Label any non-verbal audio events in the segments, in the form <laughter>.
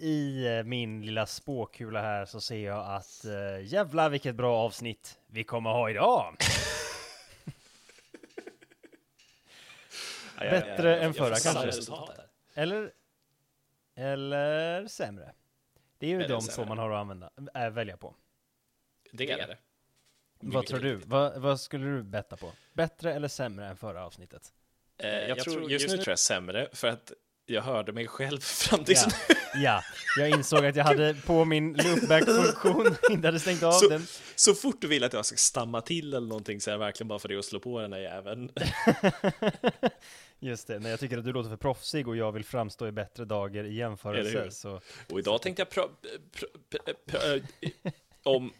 i eh, min lilla spåkula här så ser jag att uh, jävlar vilket bra avsnitt vi kommer ha idag. Bättre än förra kanske. Eller, eller sämre. Det är ju de två man har att använda, äh, välja på. Det är det. Vad tror du? Vad, vad, skulle du betta på? Bättre eller sämre än förra avsnittet? Eh, jag, jag, tror, just nu tror jag sämre, för att jag hörde mig själv <laughs> fram tills ja. nu. ja, jag insåg att jag hade på min loopback-funktion, <laughs> inte hade stängt av så, den. Så fort du vill att jag ska stamma till eller någonting så är det verkligen bara för det att slå på den här jäveln. <laughs> Just det, när jag tycker att du låter för proffsig och jag vill framstå i bättre dagar i jämförelse så... Och idag tänkte jag om...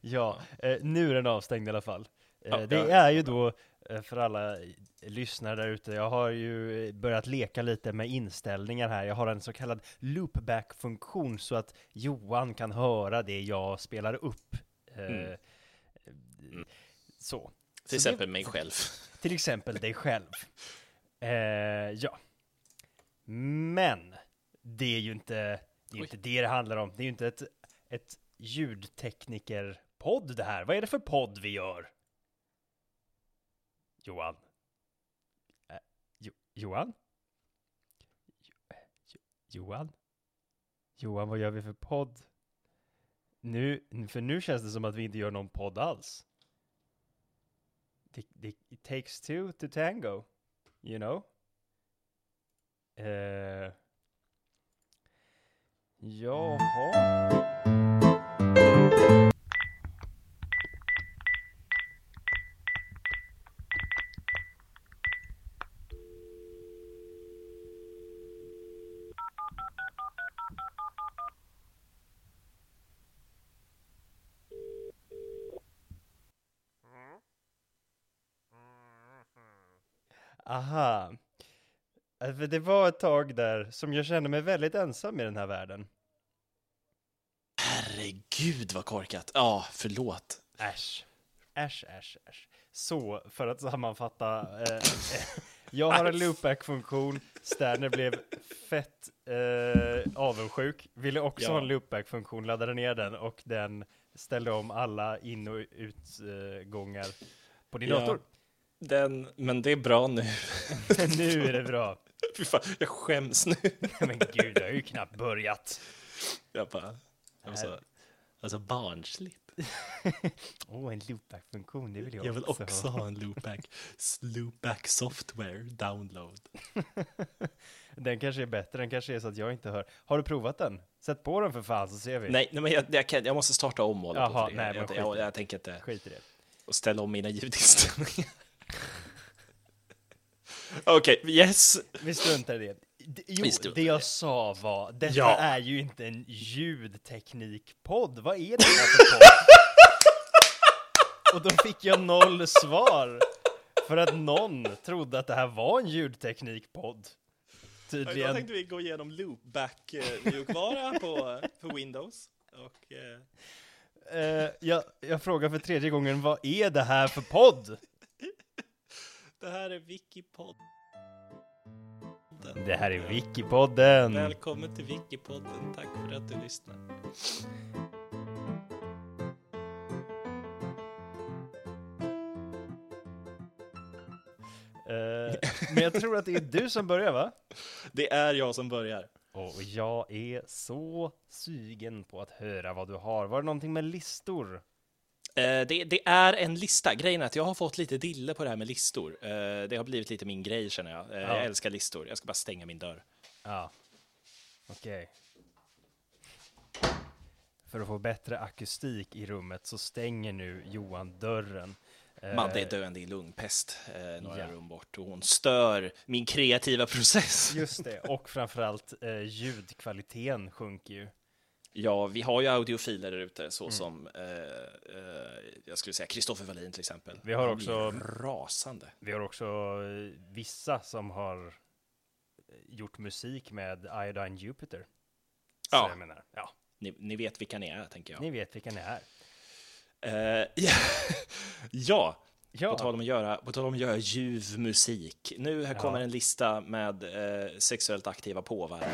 Ja, eh, nu är den avstängd i alla fall. Eh, ja, det är ju då för alla lyssnare där ute. Jag har ju börjat leka lite med inställningar här. Jag har en så kallad loopback-funktion så att Johan kan höra det jag spelar upp. Eh, mm. Mm. Så. Till så exempel det, mig själv. <laughs> Till exempel dig själv. Eh, ja. Men det är ju inte det, är inte det det handlar om. Det är ju inte ett, ett ljudtekniker-podd det här. Vad är det för podd vi gör? Johan? Eh, jo, Johan? Jo, Johan? Johan, vad gör vi för podd? Nu, för nu känns det som att vi inte gör någon podd alls. Det, det, it takes two to tango, you know? Uh, jaha. Aha. Äh, för det var ett tag där som jag kände mig väldigt ensam i den här världen. Herregud vad korkat. Ja, förlåt. Äsch. Äsch, äsch, äsch. Så, för att sammanfatta. Eh, jag har en loopback-funktion. Sterner blev fett eh, avundsjuk. Ville också ja. ha en loopback-funktion, laddade ner den och den ställde om alla in och utgångar på din ja. dator. Den, men det är bra nu. <laughs> nu är det bra. <laughs> Fy fan, jag skäms nu. <laughs> men gud, jag har ju knappt börjat. Jag bara, alltså, alltså barnsligt. Åh, oh, en loopback-funktion, det vill jag, jag vill också, också ha. en loopback. Loopback software download. den kanske är bättre, den kanske är så att jag inte hör. Har du provat den? Sätt på den för fan så ser vi. Nej, nej men jag, jag, kan, jag måste starta om och Jaha, på nej, jag, jag, jag, tänker inte. Skit i det. Och ställa om mina ljudinställningar. Okej, okay, yes. Vi struntar i det. Jo, det jag sa var, detta ja. är ju inte en ljudteknikpodd. Vad är det här för podd? Och då fick jag noll svar. För att någon trodde att det här var en ljudteknikpodd. Tydligen. Då tänkte vi gå igenom loopback-mjukvara på, på Windows. Och, uh... Uh, jag, jag frågar för tredje gången, vad är det här för podd? Det här är Wikipod. Det här är Wikipodden. Välkommen till Wikipodden. Tack för att du lyssnar. Uh, men jag tror att det är du som börjar va? <laughs> Det är jag som börjar. Och jag är så sugen på att höra vad du har. Var det någonting med listor? Eh, det, det, är en lista. Grejen är att jag har fått lite dille på det här med listor. Eh, det har blivit lite min grej känner jag. Eh, ja. Jag älskar listor. Jag ska bara stänga min dörr. Ja, okej. Okay. För att få bättre akustik i rummet så stänger nu Johan dörren. Madde är döende i lungpest några ja. rum bort och hon stör min kreativa process. Just det, och framförallt ljudkvaliteten sjunker ju. Ja, vi har ju audiofiler där ute, så mm. som eh, eh, jag skulle säga Kristoffer Wallin till exempel. Vi har också rasande. Vi har också eh, vissa som har eh, gjort musik med Iodine Jupiter. Så ja. Jag menar, ja. Ni, ni, vet vilka ni är, tänker jag. Ni vet vilka ni är. <laughs> Uh, ja, ja. På tal om att göra, på tal om att göra ljuv musik. Nu här kommer en lista med uh, sexuellt aktiva påvar.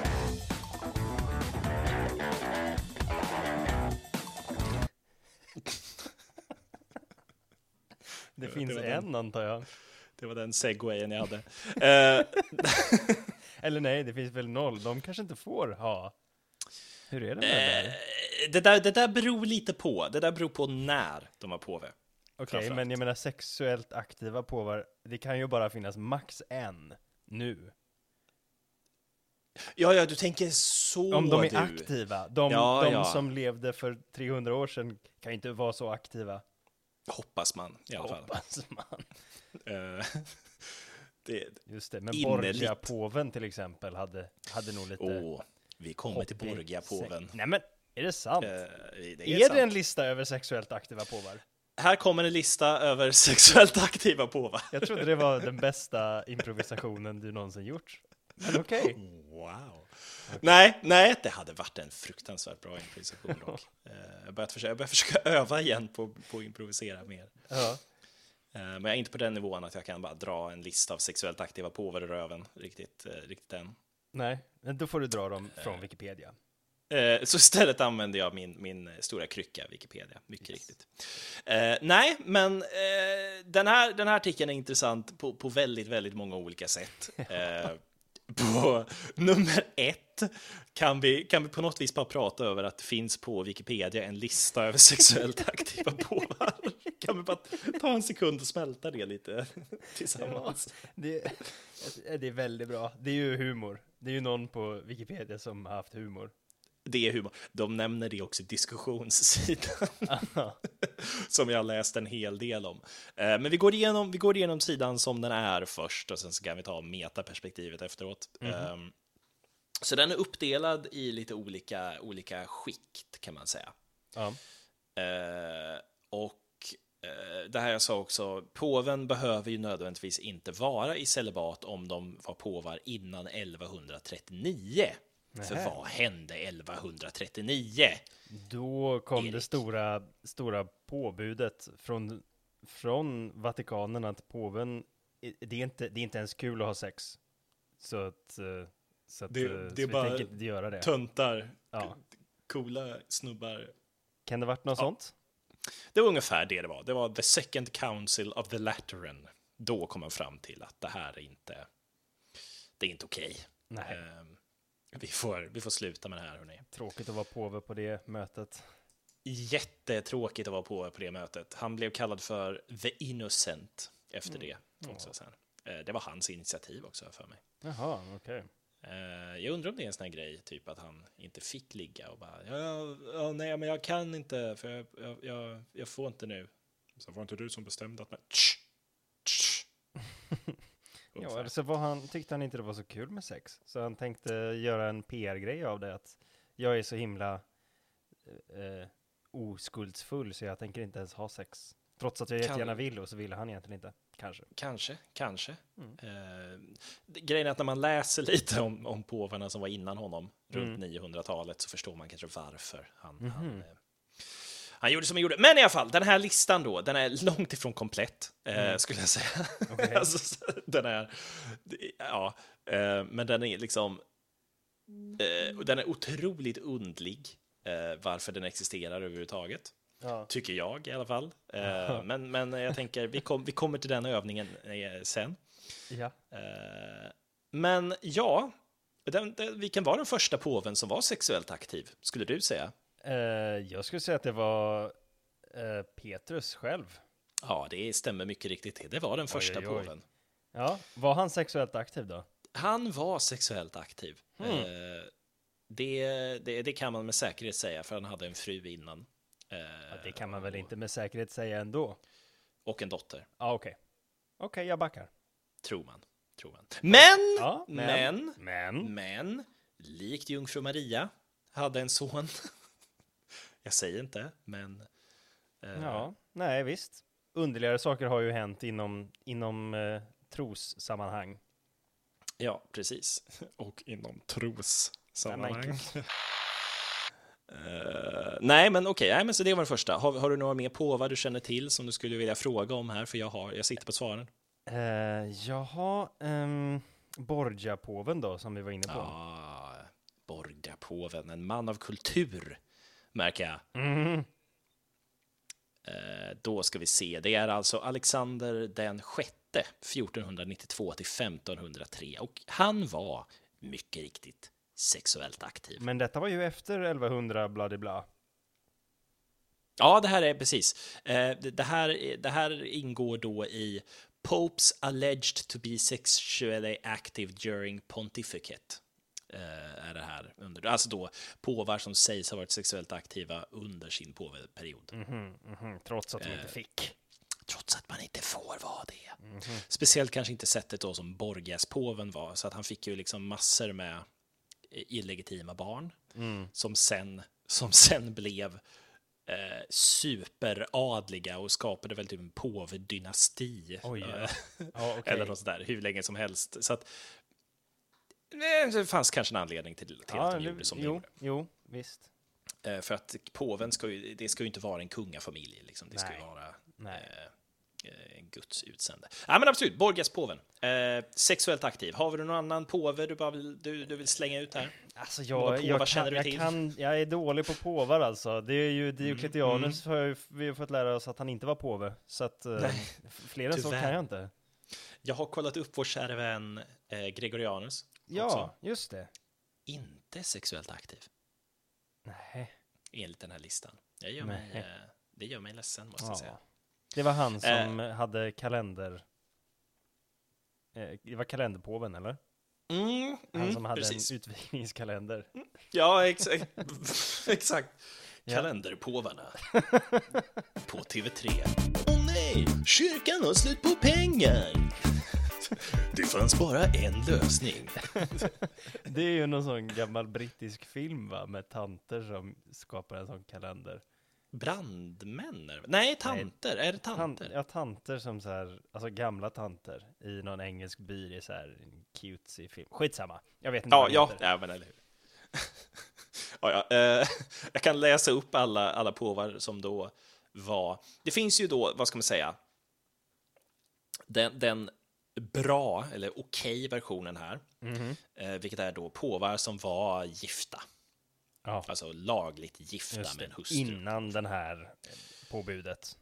Det finns det en, antar jag. Det var den segwayen jag hade. uh, <laughs> Eller nej, det finns väl noll. De kanske inte får ha. Hur är det med det där? Det där, det där beror lite på. Det där beror på när de har påve. Okej, okay, men jag menar sexuellt aktiva påvar, det kan ju bara finnas max en nu. Ja, ja, du tänker så Om de är du. aktiva. De, ja, de ja. som levde för 300 år sedan kan ju inte vara så aktiva. Hoppas man i alla fall. Hoppas man. <laughs> Eh, det, Just det, men Borgia-påven till exempel hade, hade nog lite... Oh, vi kommer till Borgia-påven. Nej men, är det sant? Uh, det är, är sant. det en lista över sexuellt aktiva påvar? Här kommer en lista över <laughs> sexuellt aktiva påvar. Jag trodde det var den bästa improvisationen du någonsin gjort. Men okej. Okay. Wow. Nej, nej, det hade varit en fruktansvärt bra improvisation dock. Eh, jag börjar försöka, jag försöka <laughs> öva igen på, på att improvisera mer. Ja. Eh, men jag är inte på den nivån att jag kan bara dra en lista av sexuellt aktiva påvar i röven riktigt, eh, riktigt än. Nej, då får du dra dem från Wikipedia. Så istället använder jag min, min stora krycka, Wikipedia, mycket yes. riktigt. Eh, nej, men eh, den, här, den här artikeln är intressant på, på väldigt, väldigt många olika sätt. <laughs> Eh, på <laughs> nummer ett kan vi, kan vi på något vis bara prata över att det finns på Wikipedia en lista över sexuellt <laughs> aktiva påvar. Kan vi bara ta en sekund och smälta det lite <laughs> tillsammans? Ja, det, det är väldigt bra. Det är ju humor. Det är ju någon på Wikipedia som har haft humor. Det är humor. De nämner det också i diskussionssidan. <laughs> som jag läst en hel del om. Eh, men vi går, igenom, vi går igenom sidan som den är först och sen så kan vi ta metaperspektivet efteråt. Mm. Så den är uppdelad i lite olika, olika skikt kan man säga. Ja. Eh, och eh, det här jag sa också, påven behöver ju nödvändigtvis inte vara i celibat om de var påvar innan 1139. För vad hände 1139? Då kom Erik. det stora, stora påbudet från, från Vatikanen att påven, det är, inte, det är inte ens kul att ha sex. Så att, eh, så att det, eh, det är bara inte göra det. töntar, ja. coola snubbar. Kan det varit något ja. sånt? Det var ungefär det det var. Det var the second council of the Lateran. Då kom man fram till att det här är inte, det är inte okej. Okay. Um, vi får, vi får sluta med det här, hörni. Tråkigt att vara påve på det mötet. Jättetråkigt att vara påve på det mötet. Han blev kallad för The Innocent efter mm. det. Också sen. Eh, det var hans initiativ också, för mig. Jaha, okej. Okay. Eh, jag undrar om det är en sån här grej, typ att han inte fick ligga och bara, ja, ja nej, men jag kan inte, för jag, jag, jag, jag får inte nu. Så var inte du som bestämde att, men, tsch, tsch. <laughs> Ja, så var han, tyckte han inte det var så kul med sex. Så han tänkte göra en PR-grej av det. Att jag är så himla eh, oskuldsfull så jag tänker inte ens ha sex. Trots att jag jättegärna vill och så ville han egentligen inte. Kanske. Kanske, kanske. Mm. Eh, grejen är att när man läser <laughs> lite om, om påvarna som var innan honom, runt mm. 900-talet, så förstår man kanske varför han, mm han eh, han gjorde som han gjorde. Men i alla fall, den här listan då, den är långt ifrån komplett, eh, mm. skulle jag säga. Okay. <laughs> alltså, den är, ja, eh, men den är liksom, eh, den är otroligt undlig varför den existerar överhuvudtaget. Ja. Tycker jag i alla fall. Eh, men, men jag tänker, vi, kom, vi kommer till den övningen sen. Ja. men ja, den, den, vilken var den första påven som var sexuellt aktiv, skulle du säga? Uh, jag skulle säga att det var uh, Petrus själv. Ja, det stämmer mycket riktigt. Det var den första oj, oj, oj. påven. Ja, var han sexuellt aktiv då? Han var sexuellt aktiv. Mm. Uh, det, det, det, kan man med säkerhet säga, för han hade en fru innan. Ja, det kan man väl inte med säkerhet säga ändå? Och en dotter. Ja, okej. Okay. Okej, okay, jag backar. Tror man. Tror man. Men, ja, men, men, men, men, likt jungfru Maria, hade en son Jag säger inte, men... Eh... Ja, nej visst. Underligare saker har ju hänt inom, inom eh, trossammanhang. Ja, precis. <laughs> Och inom trossammanhang. uh, <laughs> nej, men okej, okay. så det var det första. Har, har du några mer på vad du känner till som du skulle vilja fråga om här? För jag, har, jag sitter på svaren. Uh, jaha, um, Borgia-påven då, som vi var inne på. Ja, Borgia-påven, en man av kultur märker jag. Mm. Eh, då ska vi se, det är alltså Alexander den sjätte, 1492 till 1503. Och han var mycket riktigt sexuellt aktiv. Men detta var ju efter 1100 bla bla. Ja, det här är precis. Eh, det, här, det här ingår då i Popes alleged to be sexually active during pontificate. Eh, är det här under, alltså då påvar som sägs ha varit sexuellt aktiva under sin påveperiod. Mm -hmm, mm -hmm, trots att de inte fick. Trots att man inte får vara det. Mm -hmm. Speciellt kanske inte sättet då som Borgias-påven var, så att han fick ju liksom massor med illegitima barn mm. som sen som sen blev eh, superadliga och skapade väl typ en påvedynasti. Oj, ja. ja, okay. <laughs> Eller något sådär, hur länge som helst. Så att eh, det fanns kanske en anledning till, till ja, att de gjorde som jo, de gjorde. Jo, visst. Eh, för att påven ska ju, det ska ju inte vara en kungafamilj, liksom. det Nej. ska ju vara. Eh, Eh, Guds utsände. Ja, men absolut, Borgas-påven. Eh, sexuellt aktiv. Har vi någon annan påve du, bara vill, du, du vill slänga ut här? Alltså jag, jag, kan, jag, kan, jag är dålig på påvar alltså. Det är ju Diocletianus mm. har vi har fått lära oss att han inte var påve. Så att eh, fler än så kan jag inte. Jag har kollat upp vår kära vän eh, Gregorianus. Ja, också. just det. Inte sexuellt aktiv. Nej. Enligt den här listan. Jag gör mig, eh, det gör mig ledsen måste ja. jag säga. Det var han som eh. hade kalender... Eh, det var kalenderpåven, eller? Mm, han mm, som hade precis. en utvikningskalender. Ja, exakt. <laughs> exakt. Kalenderpåvarna. på TV3. Åh oh, nej, kyrkan har slut på pengar. Det fanns bara en lösning. <laughs> det är ju någon sån gammal brittisk film va, med tanter som skapar en sån kalender brandmän? Nej, tanter. Nej, är det tanter? Tant, ja, tanter som så här, alltså gamla tanter i någon engelsk by i så här en cutesy film. Skitsamma, jag vet inte ja, ja, ja, men eller hur. <laughs> ja, ja, eh, jag kan läsa upp alla, alla påvar som då var. Det finns ju då, vad ska man säga, den, den bra eller okej okay versionen här, mm -hmm. vilket är då påvar som var gifta. Ja. Alltså lagligt gifta med en hustru. Innan den här påbudet.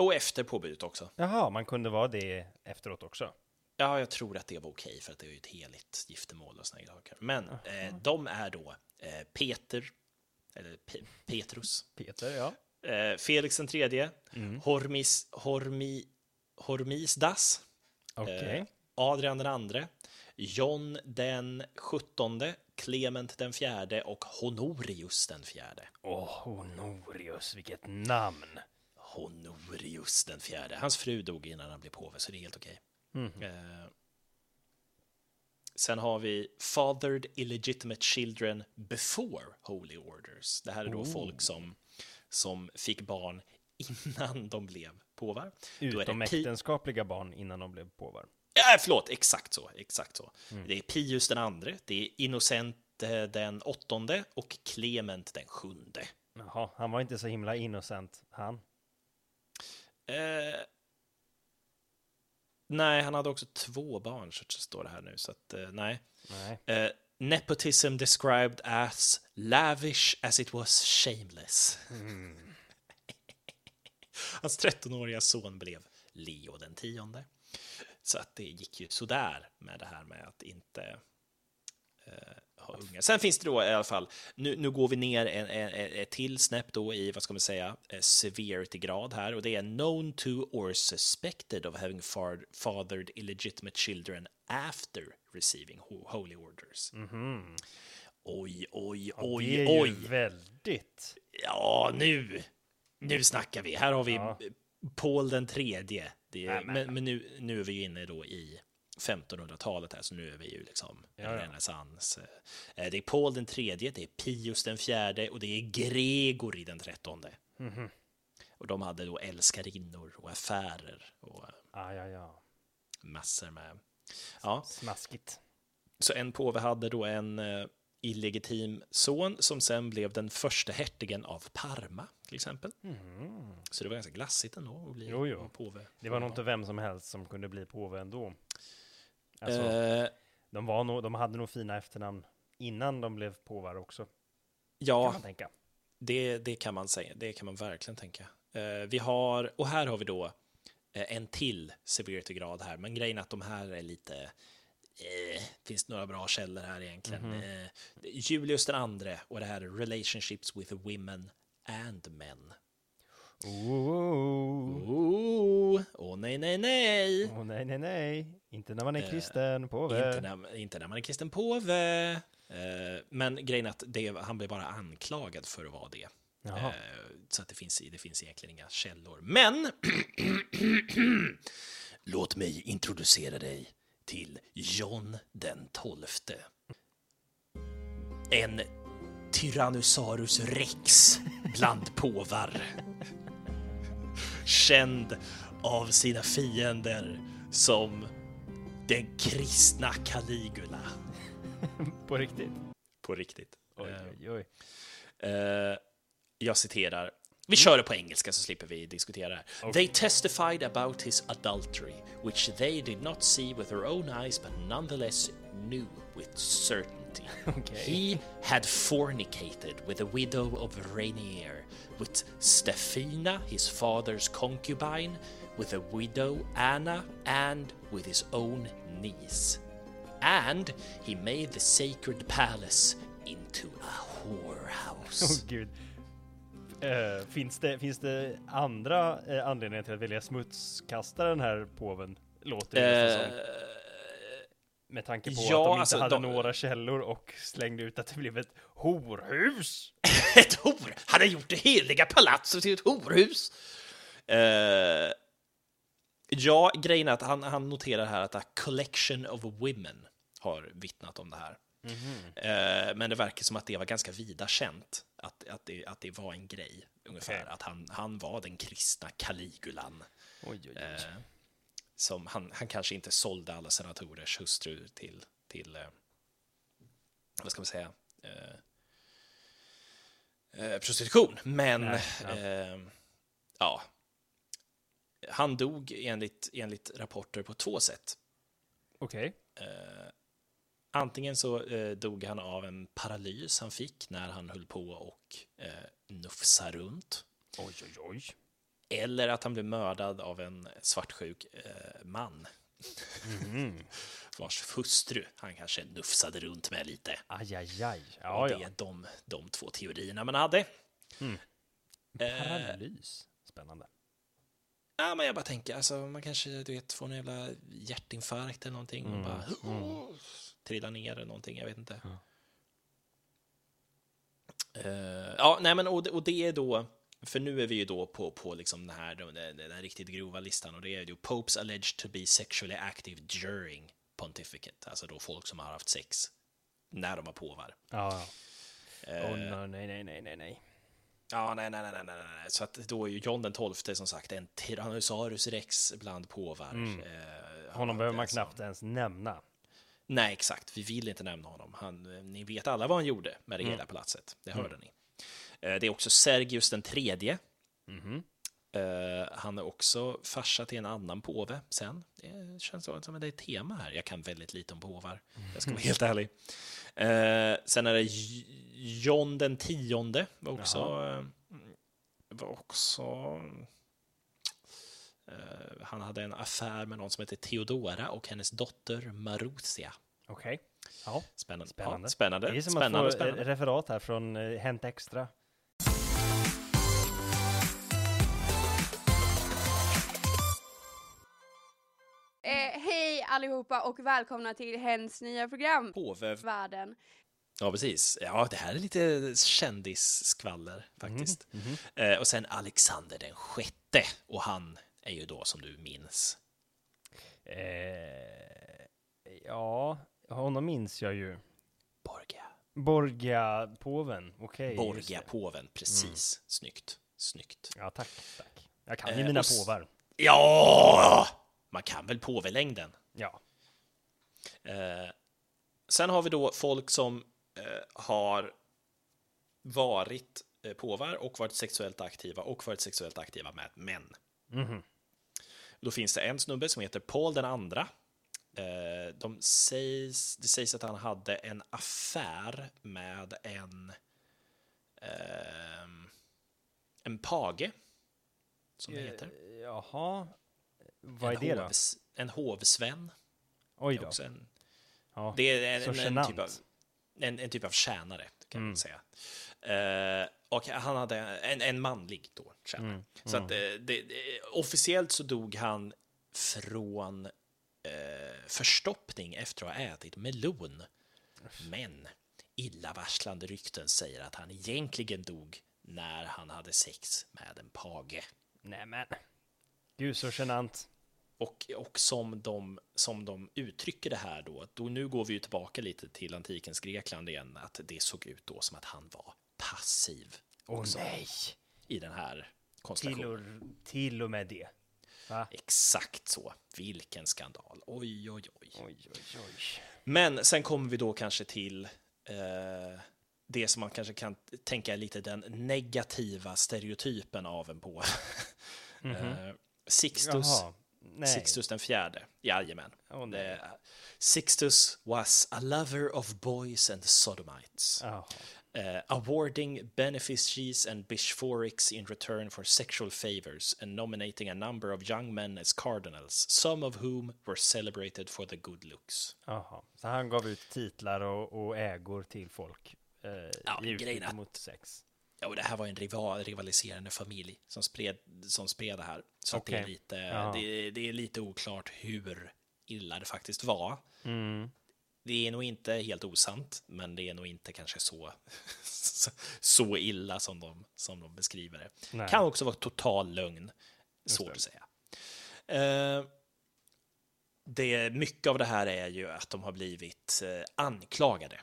Och efter påbudet också. Jaha, man kunde vara det efteråt också. Ja, jag tror att det var okej för att det är ju ett heligt giftermål och såna saker. Men eh, de är då eh, Peter, eller Pe Petrus. Peter, ja. Eh, Felix den tredje, mm. Hormis, Hormi, Hormisdas. Okay. Eh, Adrian den andre, John den sjuttonde, Clement den fjärde och Honorius den fjärde. Åh, oh, Honorius, vilket namn! Honorius den fjärde. Hans fru dog innan han blev påve, så det är helt okej. Mm. Eh, sen har vi Fathered Illegitimate Children Before Holy Orders. Det här är då oh. folk som, som fick barn innan de blev påvar. Utomäktenskapliga barn innan de blev påvar. Ja, förlåt, exakt så. Exakt så. Mm. Det är Pius den andre, det är Innocent eh, den åttonde och Clement den sjunde. Jaha, han var inte så himla innocent, han. Eh, nej, han hade också två barn, så står det här nu, så att eh, nej. nej. Eh, nepotism described as lavish as it was shameless. Mm. Hans 13-åriga son blev Leo den tionde. Så att det gick ju sådär med det här med att inte eh, ha unga. Sen finns det då i alla fall, nu, nu går vi ner en, en, ett till snäpp då i, vad ska man säga, eh, severity-grad här och det är known to or suspected of having fathered illegitimate children after receiving holy orders. Mm -hmm. Oj, oj, oj, ja, det är oj. Ju väldigt. Ja, nu, nu snackar vi. Här har vi ja. Paul den tredje det är, men, men nu, nu är vi inne då i 1500-talet här, så nu är vi ju liksom ja, ja. renässans. Eh, det är Paul den tredje, det är Pius den fjärde och det är Gregori den trettonde. Mm -hmm. Och de hade då älskarinnor och affärer och ah, ja, ja. massor med... Ja. Smaskigt. Så en påve hade då en eh, illegitim son som sen blev den första hertigen av Parma, till exempel. Mm. Så det var ganska glassigt ändå att bli jo, jo. påve. Det var nog inte vem som helst som kunde bli påve ändå. Alltså, eh, de, var nog, de hade nog fina efternamn innan de blev påvar också. Ja, det, det kan man säga. Det kan man verkligen tänka. Eh, vi har, och här har vi då eh, en till severity-grad här, men grejen är att de här är lite eh, finns några bra källor här egentligen. Mm -hmm. eh, Julius den andre och det här Relationships with women and men. Oh, oh, oh nej, nej, nej. Oh, nej, nej, nej. Inte när man är kristen eh, påve. Inte när, inte när man är kristen påve. Eh, men grejen är att det, han blev bara anklagad för att vara det. Eh, så att det finns, det finns egentligen inga källor. Men <clears throat> låt mig introducera dig till John den tolfte. En Tyrannosaurus rex bland påvar. Känd av sina fiender som den kristna Caligula. <laughs> På riktigt? På riktigt. Oj, oj, oj. Uh, jag citerar. Vi kör det på engelska så slipper vi diskutera det här. Okay. They testified about his adultery, which they did not see with their own eyes but nonetheless knew with certainty. <laughs> Okay. He had fornicated with the widow of Rainier, with Stefina, his father's concubine, with the widow Anna, and with his own niece. And he made the sacred palace into a whorehouse. <laughs> Oh, gud. Uh, finns, det, finns det andra uh, anledningar till att välja smutskasta den här påven? Låter det uh, som. Med tanke på ja, att de inte alltså, hade de... några källor och slängde ut att det blev ett horhus. <laughs> ett hor? Han har gjort det heliga palatset till ett horhus! ja, grejen är att han, han noterar här att a collection of women har vittnat om det här. Mm -hmm. men det verkar som att det var ganska vida känt, att, att, det, att det var en grej, ungefär. Okay. Att han, han var den kristna Caligulan. Oj, oj, oj. Eh, som han, han kanske inte sålde alla senatorers hustru till, till eh, vad ska man säga, eh, eh prostitution. Men, ja. Eh, ja. Han dog enligt, enligt rapporter på två sätt. Okej. Okay. Eh, Antingen så eh, dog han av en paralys han fick när han höll på och eh, nufsa runt. Oj, oj, oj. Eller att han blev mördad av en svartsjuk eh, man. Mm. <laughs> Vars hustru han kanske nufsade runt med lite. Aj, aj, aj. Ja, och det ja. är de, de två teorierna man hade. Mm. Eh, paralys. Spännande. Ja, men jag bara tänker, alltså, man kanske du vet, får en jävla hjärtinfarkt eller någonting. Mm. Och bara, mm trillar ner eller någonting, jag vet inte. Ja, uh, ja nej men och, och det är då, för nu är vi ju då på, på liksom den här den, den, den riktigt grova listan och det är ju Popes alleged to be sexually active during pontificate, alltså då folk som har haft sex när de har påvar. Ja. Uh, oh, no, nej, nej, nej, nej, nej. Ja, nej, nej, nej, nej, nej, så att då är ju John den tolfte som sagt en Tyrannosaurus rex bland påvar. Mm. Uh, Honom behöver man knappt ens nämna. Nej, exakt. Vi vill inte nämna honom. Han, ni vet alla vad han gjorde med det mm. hela palatset. Det hörde mm. ni. Eh, det är också Sergius den tredje. Mm. Han är också farsa till en annan påve sen. Det känns som att det är ett tema här. Jag kan väldigt lite om påvar. Jag ska vara <laughs> helt ärlig. Eh, sen är det John den tionde. Var också, var också han hade en affär med någon som heter Theodora och hennes dotter Marusia. Okej. Okay. Ja. Spännande. Spännande. Ja, spännande. Det är som spännande, att få spännande. referat här från uh, Hänt Extra. Eh, hej allihopa och välkomna till Hens nya program Påve. Världen. Ja, precis. Ja, det här är lite kändisskvaller faktiskt. Mm, mm. Eh, och sen Alexander den sjätte och han är ju då som du minns. Eh, ja, honom minns jag ju. Borgia. Borgia-påven, okej. Okay, Borgia-påven, precis. Mm. Snyggt. Snyggt. Ja, tack, tack. Jag kan ju eh, mina påvar. Ja! Man kan väl påvelängden? Ja. Eh, sen har vi då folk som eh, har varit eh, påvar och varit sexuellt aktiva och varit sexuellt aktiva med män. Mm. Då finns det en snubbe som heter Paul den andra. Eh, de sägs, det sägs att han hade en affär med en, eh, en page som det Eh, heter. Jaha. Vad är en, det då? hovs, en hovsvän. Oj är då. också en, Ja. det är en, en, typ av, en, en typ av tjänare, kan Mm. man säga. Eh, och han hade en, en manlig då, tjänare. Mm, Så att, eh, det, det, officiellt så dog han från eh, förstoppning efter att ha ätit melon. Men illavarslande rykten säger att han egentligen dog när han hade sex med en page. Nämen. Gud så genant. Och, och som, de, som de uttrycker det här då, då, nu går vi ju tillbaka lite till antikens Grekland igen, att det såg ut då som att han var passiv också nej. i den här Till konstellationen. och, till och med det. Va? Exakt så. Vilken skandal. Oj, oj, oj. Oj, oj, oj. Men sen kommer vi då kanske till eh, det som man kanske kan tänka är lite den negativa stereotypen av en påve. <laughs> eh, Sixtus, Jaha. Nej. Sixtus den fjärde. Jajamän. Åh, nej. Det- Sixtus was a lover of boys and sodomites. Jaha. Uh, awarding benefices and bishoprics in return for sexual favors and nominating a number of young men as cardinals, some of whom were celebrated for their good looks. Jaha. Så han gav ut titlar och, och ägor till folk eh, Ja, i är- mot sex. Ja, och det här var en rival, rivaliserande familj som spred, som spred det här. Så att det, är lite, Ja. det, det är lite oklart hur illa det faktiskt var. Mm. Det är nog inte helt osant, men det är nog inte kanske så, <laughs> så illa som de, som de beskriver det. Nej. Kan också vara total lögn. Svårt att säga. Eh, det, mycket av det här är ju att de har blivit eh, anklagade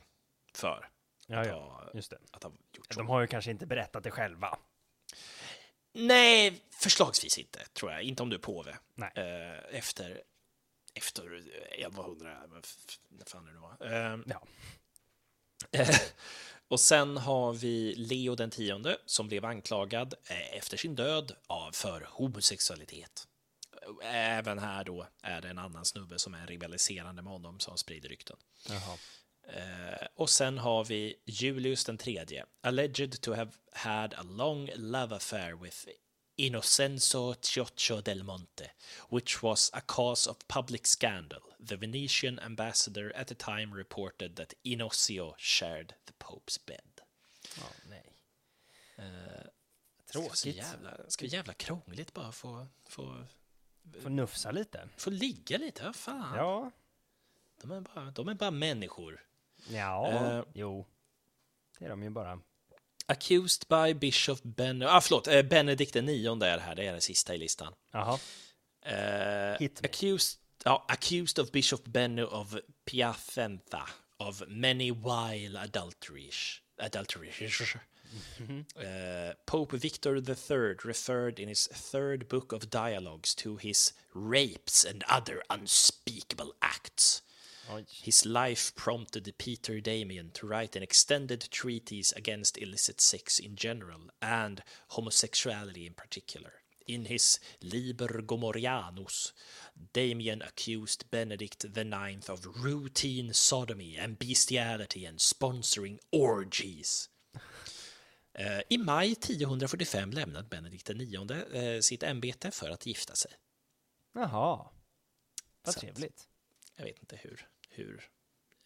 för Ja, att, ja. ha, Just det. att ha gjort så. De har ju kanske inte berättat det själva. Nej, förslagsvis inte, tror jag. Inte om du är påve. Eh, efter, efter 1100, vad fan det nu var. Eh, Ja. <laughs> och sen har vi Leo den tionde som blev anklagad eh, efter sin död av för homosexualitet. Även här då är det en annan snubbe som är rivaliserande med honom som sprider rykten. Jaha. Eh, och sen har vi Julius den tredje, alleged to have had a long love affair with Innocenzo Cioccio del Monte, which was a cause of public scandal. The Venetian ambassador at the time reported that Inocio shared the Pope's bed. Ja, nej. Eh, Tråkigt. Så jävla, ska jävla krångligt bara få, få, Får nufsa lite. få ligga lite? Vad fan? Ja. De, är bara, de är bara människor. Ja. Eh. Jo. Det är de ju bara. Accused by Bishop Ben... Ah, förlåt, eh, Benedikt den nionde är det här, det är den sista i listan. Jaha. Eh, accused, ja, accused of Bishop Benno of Piacenza of many vile adulteries. adulteries. Eh, Pope Victor III referred in his third book of dialogues to his rapes and other unspeakable acts. Oj. His life prompted Peter Damien to write an extended treatise against illicit sex in general and homosexuality in particular. In his Liber Gomorianus, Damien accused Benedict IX of routine sodomy and bestiality and sponsoring orgies. Eh, I maj 1045 lämnade Benedikt IX eh, sitt ämbete för att gifta sig. Jaha. Vad trevligt. Jag vet inte hur, hur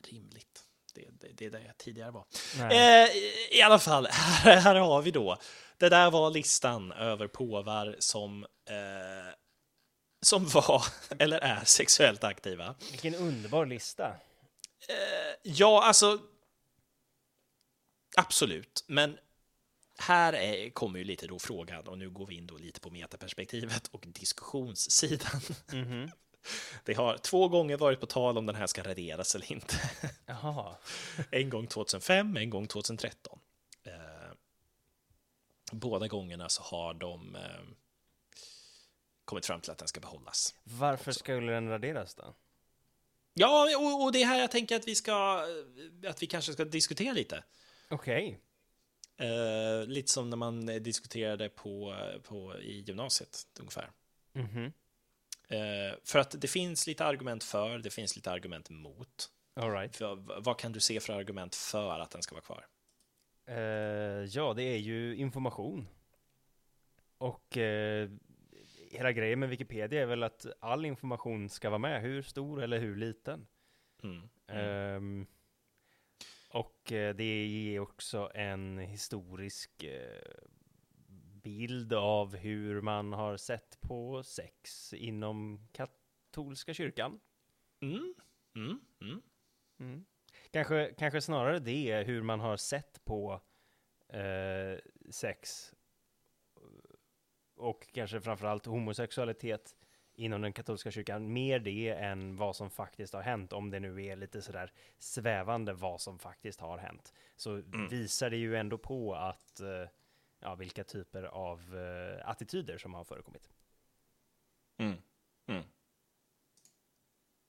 rimligt det, det, det där tidigare var. Eh, I alla fall, <laughs> här, här har vi då. Det där var listan över påvar som, eh, som var <laughs> eller är sexuellt aktiva. Vilken underbar lista. Ja, alltså. Absolut, men här är, kommer ju lite då frågan och nu går vi in då lite på metaperspektivet och diskussionssidan. Mhm. <laughs> Det har två gånger varit på tal om den här ska raderas eller inte. Jaha. En gång 2005, en gång 2013. Eh, båda gångerna så har de eh, kommit fram till att den ska behållas. Varför skulle den raderas då? Ja, och, och det är här jag tänker att vi ska, att vi kanske ska diskutera lite. Okej. Eh, lite som när man diskuterade på, på, i gymnasiet ungefär. Mhm. Eh, för att det finns lite argument för, det finns lite argument mot. All right. För, vad kan du se för argument för att den ska vara kvar? Eh, ja, det är ju information. Och eh, hela grejen med Wikipedia är väl att all information ska vara med, hur stor eller hur liten. Mm. Um, och eh, det ger också en historisk eh, bild av hur man har sett på sex inom katolska kyrkan. Mm. Mm. Mm. Mm. Kanske, kanske snarare det, hur man har sett på eh, sex och kanske framförallt homosexualitet inom den katolska kyrkan, mer det än vad som faktiskt har hänt, om det nu är lite sådär svävande vad som faktiskt har hänt, så Mm. visar det ju ändå på att, eh, ja, vilka typer av eh, attityder som har förekommit. Mm. Mm.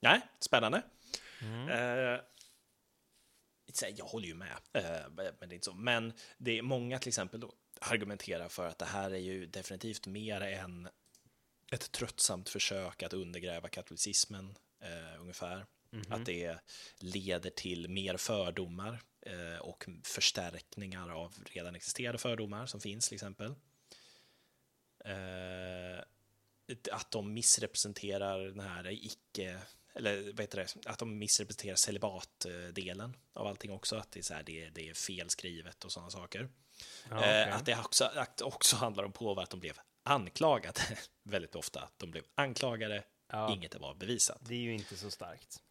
Nej, spännande. Eh, så här, jag håller ju med, eh, men det är inte så. Men det är många till exempel då argumenterar för att det här är ju definitivt mer än ett tröttsamt försök att undergräva katolicismen, eh, ungefär. Att det leder till mer fördomar eh, och förstärkningar av redan existerande fördomar som finns, till exempel. Eh, att de missrepresenterar den här icke eller vad heter det, att de missrepresenterar celibatdelen av allting också, att det är, så här, det, är, det är felskrivet och sådana saker. Ja. Eh, att det också, att också handlar om på att de blev anklagade <laughs> väldigt ofta. De blev anklagade, Ja. inget var bevisat. Det är ju inte så starkt.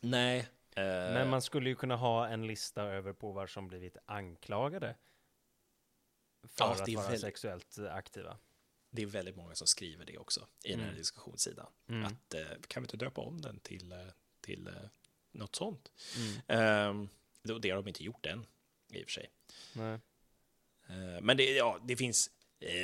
Nej. Eh, Men man skulle ju kunna ha en lista över påvar som blivit anklagade för Ja, att vara väldigt- sexuellt aktiva. Det är väldigt många som skriver det också i den här diskussionssidan. Mm. Att eh, kan vi inte döpa om den till, eh, till något sånt? Mm. Eh, det, har de inte gjort än, i och för sig. Nej. Men det, ja, det finns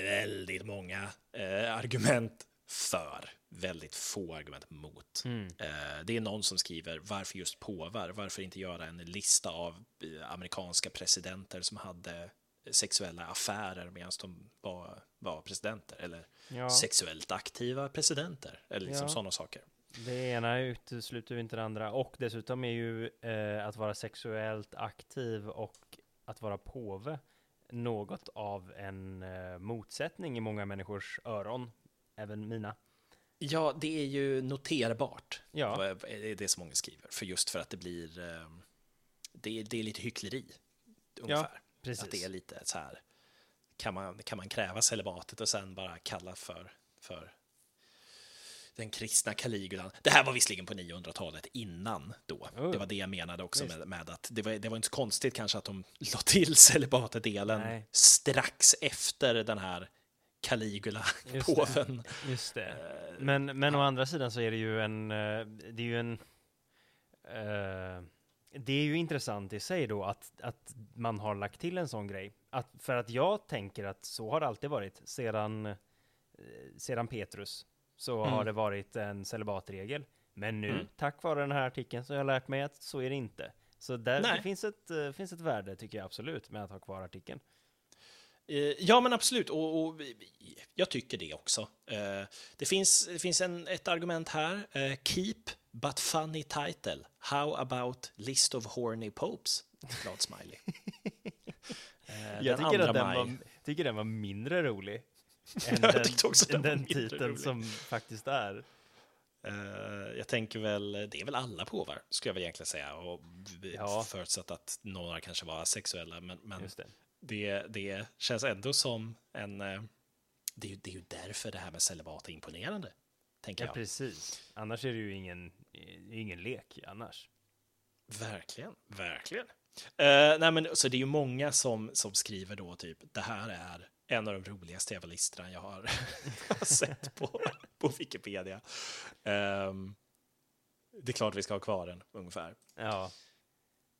väldigt många eh, argument för, väldigt få argument mot. Mm. Eh, det är någon som skriver varför just påvar? Varför inte göra en lista av eh, amerikanska presidenter som hade sexuella affärer medan de var, var presidenter eller Ja, sexuellt aktiva presidenter eller liksom Ja. sådana saker. det ena utesluter inte det andra. Och dessutom är ju eh, att vara sexuellt aktiv och att vara påve något av en eh, motsättning i många människors öron. Även mina. Ja, det är ju noterbart. Ja. Det som många skriver. För just för att det blir... eh, Det är, det är lite hyckleri, ungefär. precis. Att det är lite så här... Kan man, kan man kräva celibatet och sen bara kalla för, för den kristna Caligulan. Det här var visserligen på 900-talet innan då. Oh. Det var det jag menade också med, med att det var, det var inte så konstigt kanske att de <laughs> la till celibatet-delen strax efter den här Just Caligula-påven. <laughs> Just det. Men, men å andra sidan så är det ju en, eh, det är ju en, eh, det är ju intressant i sig då att, att man har lagt till en sån grej. Att, för att jag tänker att så har det alltid varit sedan, eh, sedan Petrus. Så Mm. har det varit en celibatregel. Men nu, Mm. tack vare den här artikeln, så har jag lärt mig att så är det inte. Så där det finns, ett, eh, finns ett värde, tycker jag absolut, med att ha kvar artikeln. Eh, Ja, men absolut. Och, och jag tycker det också. Eh, Det finns, det finns en, ett argument här. Eh, Keep but funny title. How about list of horny popes? Glad smiley. <laughs> Jag tycker att den maj. var, tycker den var mindre rolig. <laughs> än den, den den titeln rolig. som faktiskt är. Eh, Jag tänker väl, det är väl alla påvar, skulle jag väl egentligen säga. Och Ja. Förutsatt att några kanske var sexuella, men, men det. det, känns ändå som en... eh, Det är, det är ju därför det här med celibat är imponerande, tänker Ja, jag. precis. Annars är det ju ingen, ingen lek annars. Verkligen, verkligen. Eh, nej, men, så det är ju många som, som skriver då typ, det här är en av de roligaste jävla listorna jag <laughs> har sett på, på Wikipedia. Ehm, det är klart vi ska ha kvar den, ungefär. Ja.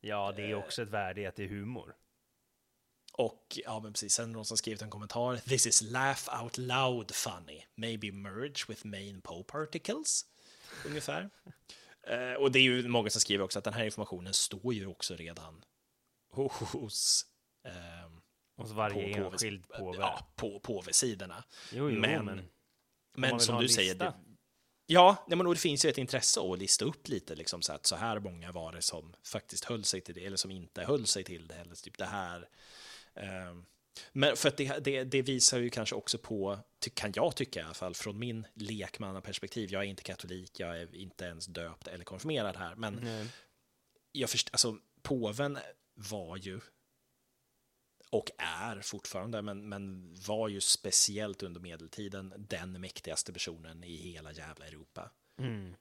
Ja, det är Eh. också ett värde i att det är humor. Och ja, men precis, sen någon som skrivit en kommentar. This is laugh out loud funny. Maybe merge with main pope articles. Ungefär. <laughs> Eh, och det är ju många som skriver också att den här informationen står ju också redan hos ehm, Hos varje på- på- enskild påve. Ja, på påvesidorna. jo, jo, men- men, Men som du säger, det, ja, nej, men och det finns ju ett intresse att lista upp lite, liksom, så att så här många var det som faktiskt höll sig till det, eller som inte höll sig till det, eller typ det här. Ehm, Men för det, det, det, visar ju kanske också på, kan jag tycka i alla fall, från min lekmannaperspektiv, jag är inte katolik, jag är inte ens döpt eller konfirmerad här, men mm. jag först, alltså påven var ju och är fortfarande, men, men var ju speciellt under medeltiden den mäktigaste personen i hela jävla Europa. Mm.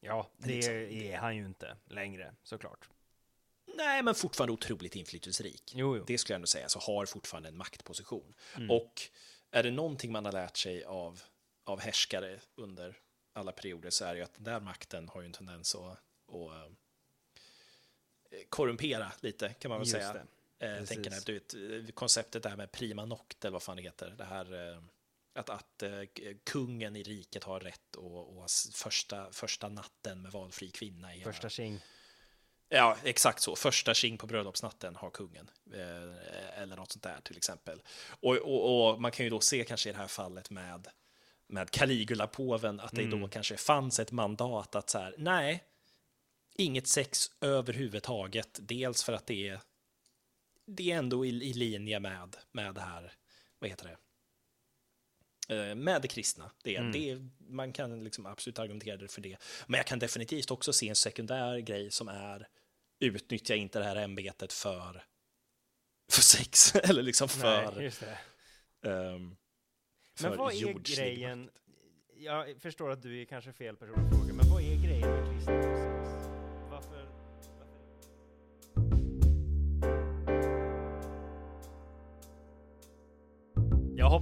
Ja, det liksom, är han ju inte längre, såklart. Nej, men fortfarande otroligt inflytelserik. Jo, jo. Det skulle jag ändå säga, så har fortfarande en maktposition. Mm. Och är det någonting man har lärt sig av, av härskare under alla perioder så är det ju att den där makten har ju en tendens att, att eh, korrumpera lite, kan man väl Just säga. Eh, tänker när, du vet, konceptet där med prima noct, eller vad fan det heter, det här eh, att, att eh, kungen i riket har rätt och, och första, första natten med valfri kvinna. I första tjing. Ja, exakt så. Första tjing på bröllopsnatten har kungen. Eh, eller något sånt där till exempel. Och, och, och, man kan ju då se kanske i det här fallet med, med Caligula-påven att det mm. då kanske fanns ett mandat att så här, nej, inget sex överhuvudtaget. Dels för att det är, det är ändå i, i linje med, med det här, vad heter det, med det kristna. Det, mm. det, man kan liksom absolut argumentera för det. Men jag kan definitivt också se en sekundär grej som är utnyttja inte det här ämbetet för, för sex <laughs> eller liksom för... Nej, um, för men vad är grejen? Jag förstår att du är kanske fel person att fråga, men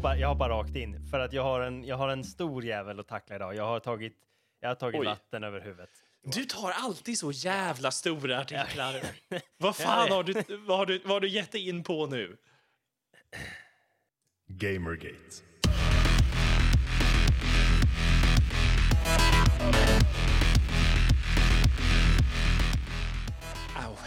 hoppar, jag hoppar rakt in för att jag har en, jag har en stor jävel att tackla idag. Jag har tagit, jag har tagit vatten över huvudet. Du tar alltid så jävla stora artiklar. <laughs> vad fan har du, vad har du, vad har du gett dig in på nu? Gamergate. Åh, oh,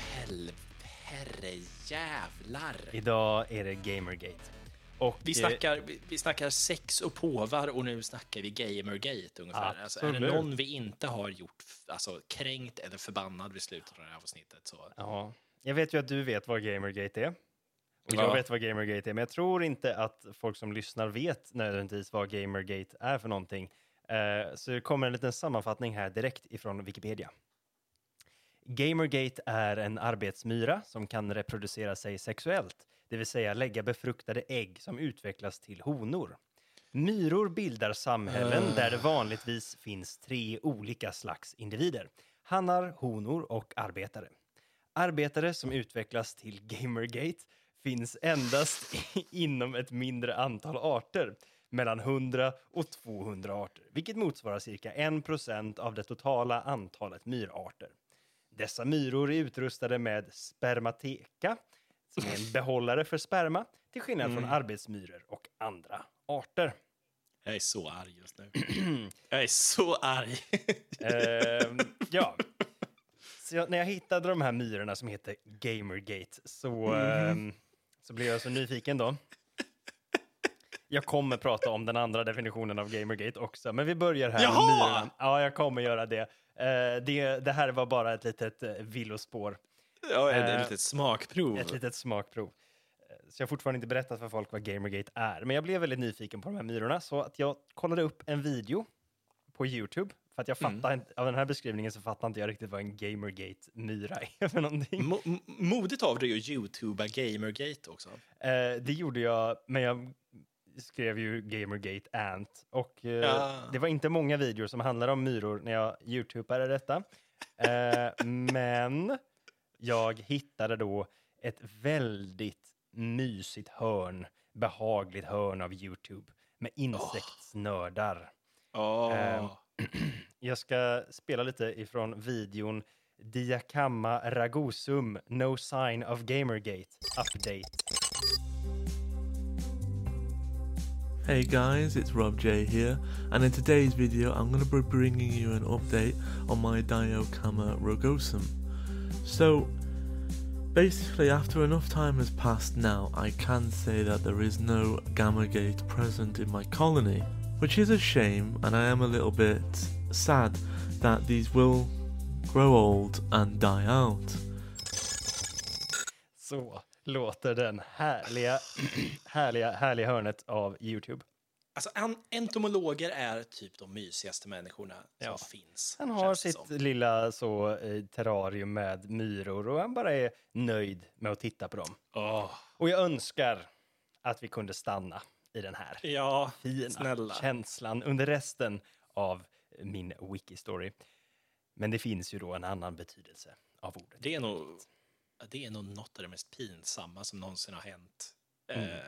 herre jävlar. Idag är det Gamergate. Och, vi, snackar, vi snackar sex och påvar och nu snackar vi gamergate ungefär. Alltså, är det någon vi inte har gjort alltså, kränkt eller förbannad vid slutet av det här avsnittet så... Ja, jag vet ju att du vet vad gamergate är. Och jag vet vad gamergate är, men jag tror inte att folk som lyssnar vet nödvändigtvis vad gamergate är för någonting. Uh, så det kommer en liten sammanfattning här direkt ifrån Wikipedia. Gamergate är en arbetsmyra som kan reproducera sig sexuellt det vill säga lägga befruktade ägg som utvecklas till honor. Myror bildar samhällen där det vanligtvis finns tre olika slags individer. Hannar, honor och arbetare. Arbetare som utvecklas till Gamergate finns endast <laughs> inom ett mindre antal arter, mellan 100 och 200 arter, vilket motsvarar cirka 1 av det totala antalet myrarter. Dessa myror är utrustade med spermateka, som är en behållare för sperma, till skillnad mm. från arbetsmyror och andra arter. Jag är så arg just nu. <clears throat> jag är så arg. uh, <laughs> ja. Så jag, när jag hittade de här myrorna som heter Gamergate så, mm. uh, så blev jag så nyfiken då. Jag kommer prata om den andra definitionen av Gamergate också, men vi börjar här Jaha! med myrorna. Ja, jag kommer göra det. Uh, det. Det här var bara ett litet uh, villospår. Ja, ett, ett litet smakprov. Ett litet smakprov. Eh, så jag har fortfarande inte berättat för folk vad Gamergate är, men jag blev väldigt nyfiken på de här myrorna, så att jag kollade upp en video på YouTube. För att jag mm. fattar inte, av den här beskrivningen så fattar inte jag riktigt vad en Gamergate-myra är för någonting. Mo modigt av dig att YouTuba Gamergate också. Eh, det gjorde jag, men jag skrev ju Gamergate Ant. Och eh, ja. det var inte många videor som handlade om myror när jag YouTubade detta. Eh, <laughs> men jag hittade då ett väldigt mysigt hörn, behagligt hörn av YouTube med insektsnördar. Oh. <clears throat> Oh. jag ska spela lite ifrån videon Diakama Ragusum, No Sign of Gamergate, Update. Hey guys, it's Rob J here, and in today's video I'm going to be bringing you an update on my Diakama Ragosum. So, basically, after enough time has passed now, I can say that there is no Gamma Gate present in my colony, which is a shame, and I am a little bit sad that these will grow old and die out. Så, låter den härliga, <clears throat> härliga, härliga hörnet av YouTube. Alltså, en, entomologer är typ de mysigaste människorna Ja. som finns. Han har sitt som. lilla så eh, terrarium med myror och han bara är nöjd med att titta på dem. Åh, Och jag önskar att vi kunde stanna i den här ja, fina snälla. känslan under resten av min wiki-story. Men det finns ju då en annan betydelse av ordet. Det är nog, det är nog något av det mest pinsamma som någonsin har hänt. Mm. Eh,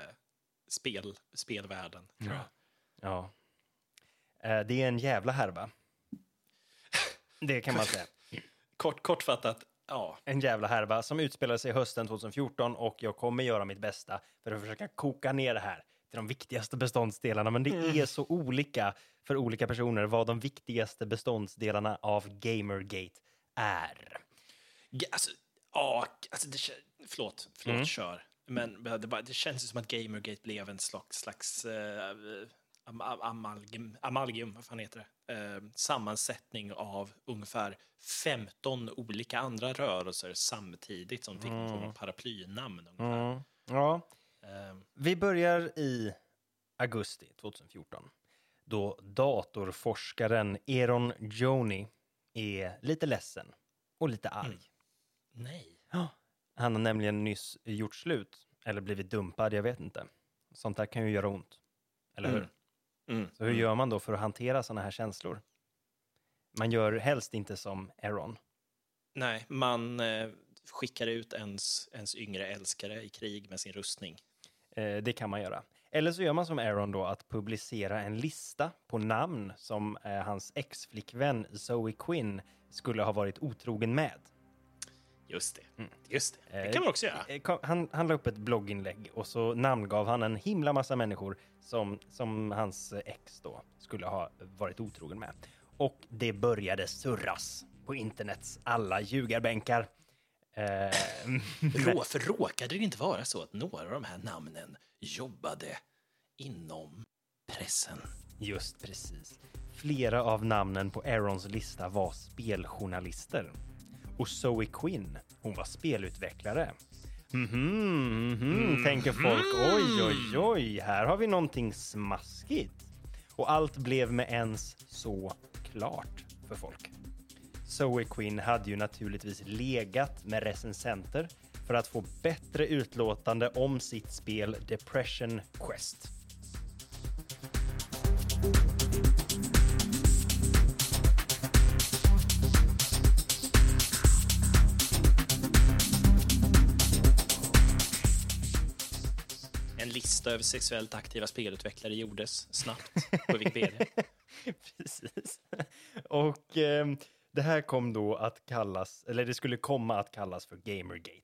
spel, spelvärlden, jag. Ja. Eh, Det är en jävla härva. Det kan man säga. Kort, kortfattat, ja. En jävla härva som utspelar sig hösten 2014 och jag kommer göra mitt bästa för att försöka koka ner det här till de viktigaste beståndsdelarna. Men det är så olika för olika personer vad de viktigaste beståndsdelarna av Gamergate är. Alltså, ja, alltså det, förlåt, förlåt, Mm. kör. Men det, bara, det känns som att Gamergate blev en slags, slags eh, am, am- amalgam, amalgam, vad fan heter det? Eh, sammansättning av ungefär 15 olika andra rörelser samtidigt som fick någon av paraplynamn. Ungefär. Mm. Ja, Eh, vi börjar i augusti 2014 då datorforskaren Eron Joni är lite ledsen och lite arg. nej. Han har nämligen nyss gjort slut, eller blivit dumpad, jag vet inte. Sånt där kan ju göra ont. Eller hur? Mm. Mm. Så hur gör man då för att hantera sådana här känslor? Man gör helst inte som Aaron. Nej, man eh, skickar ut ens, ens yngre älskare i krig med sin rustning. Eh, det kan man göra. Eller så gör man som Aaron då, att publicera en lista på namn som eh, hans ex-flickvän Zoe Quinn skulle ha varit otrogen med. Just det. Just det. Det Eh, kan man också göra. Eh, Han, han la upp ett blogginlägg och så namngav han en himla massa människor som, som hans ex då skulle ha varit otrogen med. Och det började surras på internets alla ljugarbänkar. Eh, <laughs> Rå, för råkade det inte vara så att några av de här namnen jobbade inom pressen? Just precis. Flera av namnen på Aarons lista var speljournalister. Och Zoe Quinn, hon var spelutvecklare. Mhm, mhm, tänker folk. Oj, oj, oj, här har vi någonting smaskigt. Och allt blev med ens så klart för folk. Zoe Quinn hade ju naturligtvis legat med recensenter för att få bättre utlåtande om sitt spel Depression Quest. Lista över sexuellt aktiva spelutvecklare gjordes snabbt på Wikipedia. <laughs> Precis. Och ehm, det här kom då att kallas, eller det skulle komma att kallas för Gamergate.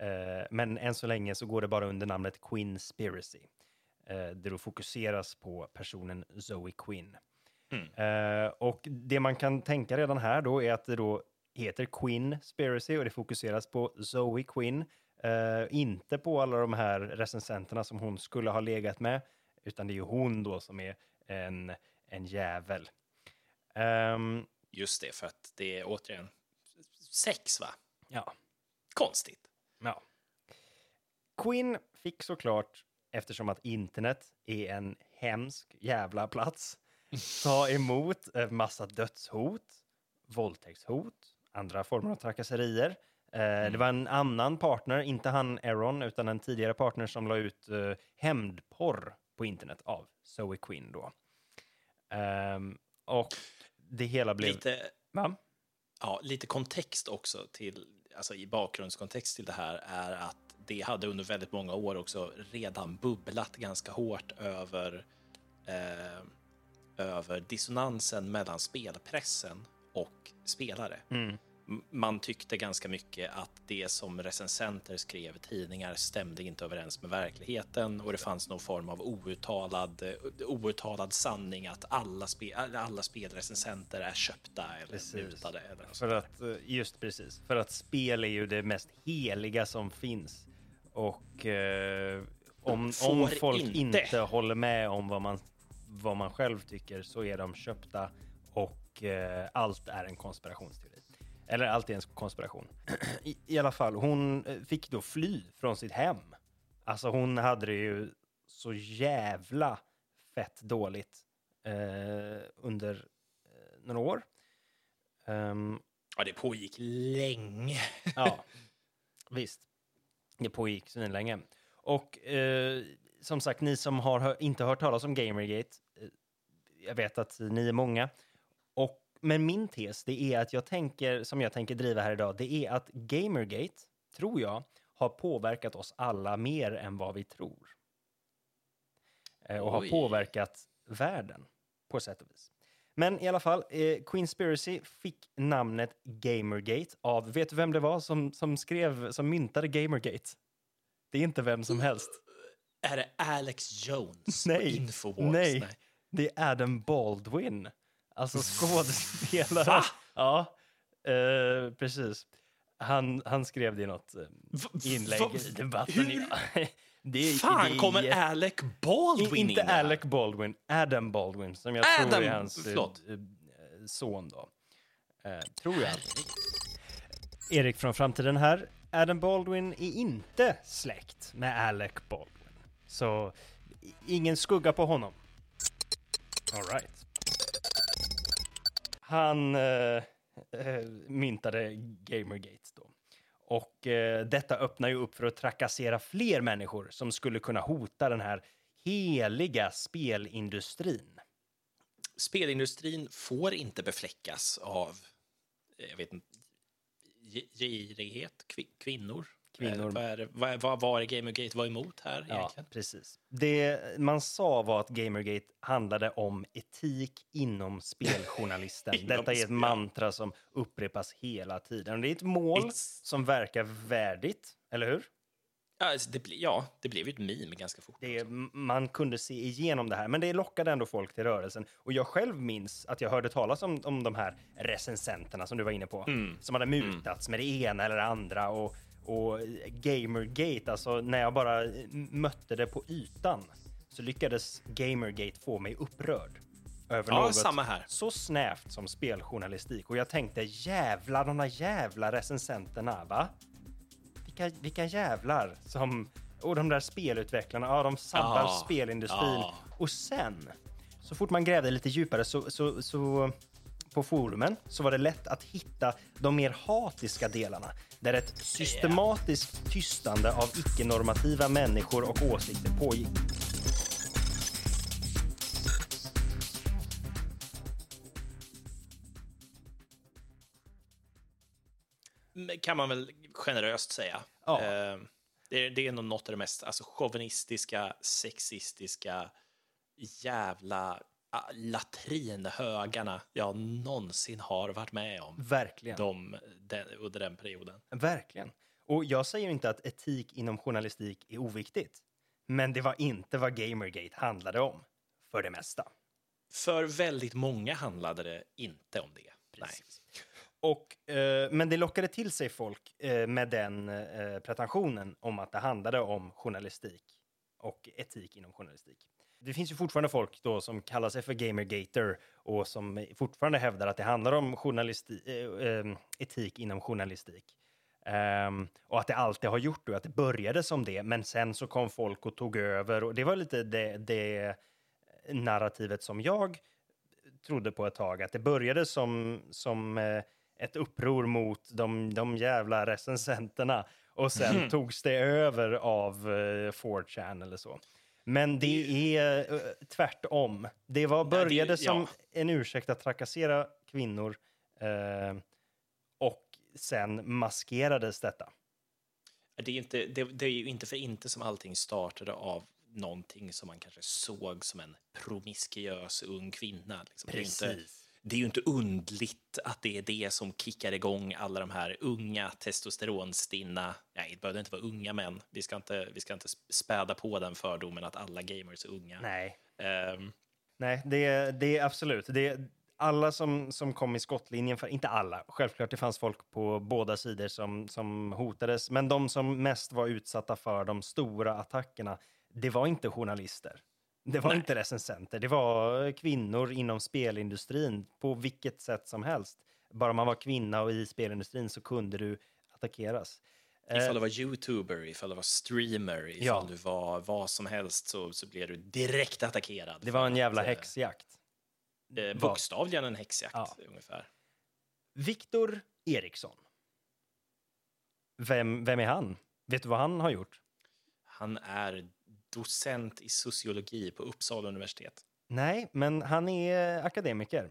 Eh, men än så länge så går det bara under namnet Quinspiracy. Eh, det då fokuseras på personen Zoe Quinn. Eh, och det man kan tänka redan här då är att det då heter Quinspiracy och det fokuseras på Zoe Quinn. Eh, inte på alla de här recensenterna som hon skulle ha legat med, utan det är ju hon då som är en, en jävel. Ehm, Just det, för att det är återigen sex, va? ja, Konstigt. ja. Quinn fick såklart, eftersom att internet är en hemsk jävla plats, <laughs> ta emot en massa dödshot, våldtäktshot, andra former av trakasserier. Eh, Det var en annan partner, inte han Aaron, utan en tidigare partner som la ut eh, hämndporr på internet av Zoe Quinn då. Ehm, och det hela blev... Lite, Va? ja, lite kontext också till, alltså i bakgrundskontext till det här är att det hade under väldigt många år också redan bubblat ganska hårt över, eh, över dissonansen mellan spelpressen och spelare. Mm. Man tyckte ganska mycket att det som recensenter skrev i tidningar stämde inte överens med verkligheten och det fanns någon form av outtalad, outtalad sanning att alla, spe, alla spelrecensenter är köpta eller Precis. mutade. Eller något För att, eh, just precis, för att spel är ju det mest heliga som finns. Och eh, om, om folk inte. inte. håller med om vad man, vad man själv tycker så är de köpta och eh, allt är en konspirationsteori. Eller allt är en konspiration. I, I alla fall, hon eh, fick då fly från sitt hem. Alltså hon hade det ju så jävla fett dåligt eh, under eh, några år. Um, ja, det pågick länge. <laughs> ja, visst. Det pågick länge. Och eh, som sagt, ni som har hör, inte hört talas om Gamergate, eh, jag vet att ni är många. Men min tes, det är att jag tänker, som jag tänker driva här idag, det är att Gamergate, tror jag, har påverkat oss alla mer än vad vi tror. Eh, och Oj. har påverkat världen på sätt och vis. Men i alla fall, eh, Queenspiracy fick namnet Gamergate av, vet du vem det var som, som skrev, som myntade Gamergate? Det är inte vem som helst. Är det Alex Jones nej, på Infowars? Nej, nej, det är Adam Baldwin. Alltså skådespelare. Va? Ja, eh, precis. Han, han skrev det i något eh, inlägg i debatten. <laughs> Det, Fan, det, kommer Alec Baldwin in Inte Alec Baldwin, Adam Baldwin, som jag Adam, tror är hans eh, eh, son då. Eh, tror jag. Erik från framtiden här. Adam Baldwin är inte släkt med Alec Baldwin. Så ingen skugga på honom. All right. Han eh, eh, myntade Gamergate då. Och eh, detta öppnar ju upp för att trakassera fler människor som skulle kunna hota den här heliga spelindustrin. Spelindustrin får inte befläckas av, eh, jag vet inte, girighet, kvinnor, kvinnor. Vad, är, vad, vad var det Gamergate var emot här ja, Precis. Det man sa var att Gamergate handlade om etik inom speljournalisten. <laughs> inom Detta är ett mantra som upprepas hela tiden. Det är ett mål It's... som verkar värdigt, eller hur? Ja, alltså, det, ble, ja, det blev ju ett meme ganska fort. Det, man kunde se igenom det här, men det lockade ändå folk till rörelsen. Och jag själv minns att jag hörde talas om, om de här recensenterna som du var inne på, mm. som hade mutats mm. med det ena eller det andra. Och och Gamergate, alltså när jag bara mötte det på ytan så lyckades Gamergate få mig upprörd. Över ja, något samma här. så snävt som speljournalistik. Och jag tänkte jävlar, de där jävla recensenterna, va? Vilka, vilka jävlar som... Och de där spelutvecklarna, ja, de sabbar ja, spelindustrin. Ja. Och sen, så fort man grävde lite djupare så, så, så på forumen så var det lätt att hitta de mer hatiska delarna där ett systematiskt tystande av icke-normativa människor och åsikter pågick. Kan man väl generöst säga. Ja. Eh, det, är, det är nog något av det mest alltså, chauvinistiska, sexistiska, jävla latrinhögarna jag någonsin har varit med om. Verkligen. De, den, under den perioden. Verkligen. Och jag säger inte att etik inom journalistik är oviktigt. Men det var inte vad Gamergate handlade om, för det mesta. För väldigt många handlade det inte om det. Precis. Nej. Och, eh, men det lockade till sig folk eh, med den eh, pretensionen om att det handlade om journalistik och etik inom journalistik det finns ju fortfarande folk då som kallar sig för gamergater och som fortfarande hävdar att det handlar om journalisti- äh, etik inom journalistik. Um, och att det alltid har gjort det, att det började som det, men sen så kom folk och tog över och det var lite det, det narrativet som jag trodde på ett tag, att det började som, som uh, ett uppror mot de, de jävla recensenterna och sen mm. togs det över av uh, 4chan eller så. Men det är uh, tvärtom. Det var, började det, som en ursäkt att trakassera kvinnor uh, och sen maskerades detta. Det är, inte, det, det är ju inte för inte som allting startade av någonting som man kanske såg som en promiskuös ung kvinna. Liksom. Precis. Det är ju inte undligt att det är det som kickar igång alla de här unga testosteronstinna, nej, det behöver inte vara unga män, vi ska inte, vi ska inte späda på den fördomen att alla gamers är unga. Nej, um, nej det, det är absolut, det alla som, som kom i skottlinjen, för, inte alla, självklart det fanns folk på båda sidor som, som hotades, men de som mest var utsatta för de stora attackerna, det var inte journalister. Det var Nej. inte recensenter, det var kvinnor inom spelindustrin på vilket sätt som helst. Bara man var kvinna och i spelindustrin så kunde du attackeras. Eh, Ifall du var youtuber, ifall du var streamer, ifall Ja. du var vad som helst så, så blev du direkt attackerad. det var en jävla att, eh, häxjakt. Eh, bokstavligen en häxjakt Ja. ungefär. Viktor Eriksson. Vem, vem är han? Vet du vad han har gjort? Han är docent i sociologi på Uppsala universitet. Nej, men han är akademiker.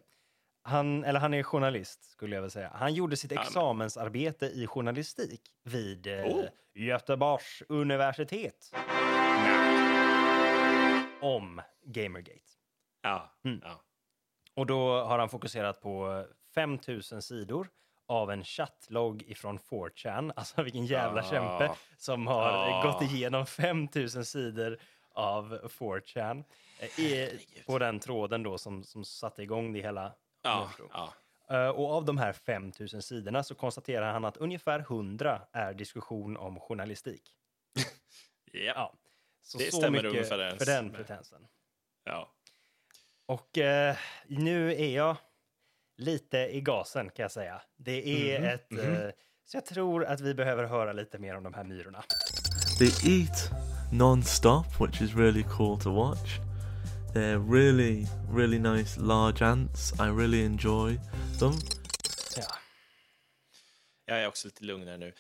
Han, eller han är journalist, skulle jag vilja säga. Han gjorde sitt examensarbete i journalistik vid eh, Oh. Göteborgs universitet. Om Gamergate. Ja, Mm. ja. Och då har han fokuserat på 5000 sidor av en chattlogg ifrån 4chan. <laughs> Alltså vilken jävla Ah. kämpe som har Ah. gått igenom 5000 sidor av 4chan. eh, på den tråden då som, som satte igång det hela. ja. Eh, Och av de här 5000 sidorna så konstaterar han att ungefär 100 är diskussion om journalistik. <laughs> ja. Ja. Så, Det så stämmer mycket för den pretensen. ja. Och eh, nu är jag lite i gasen kan jag säga. Det är Mhm, ett... Eh, så jag tror att vi behöver höra lite mer om de här myrorna. They eat non-stop, which is really cool to watch. They're really, really nice large ants. I really enjoy them. Ja. Jag är också lite lugnare nu. Eh,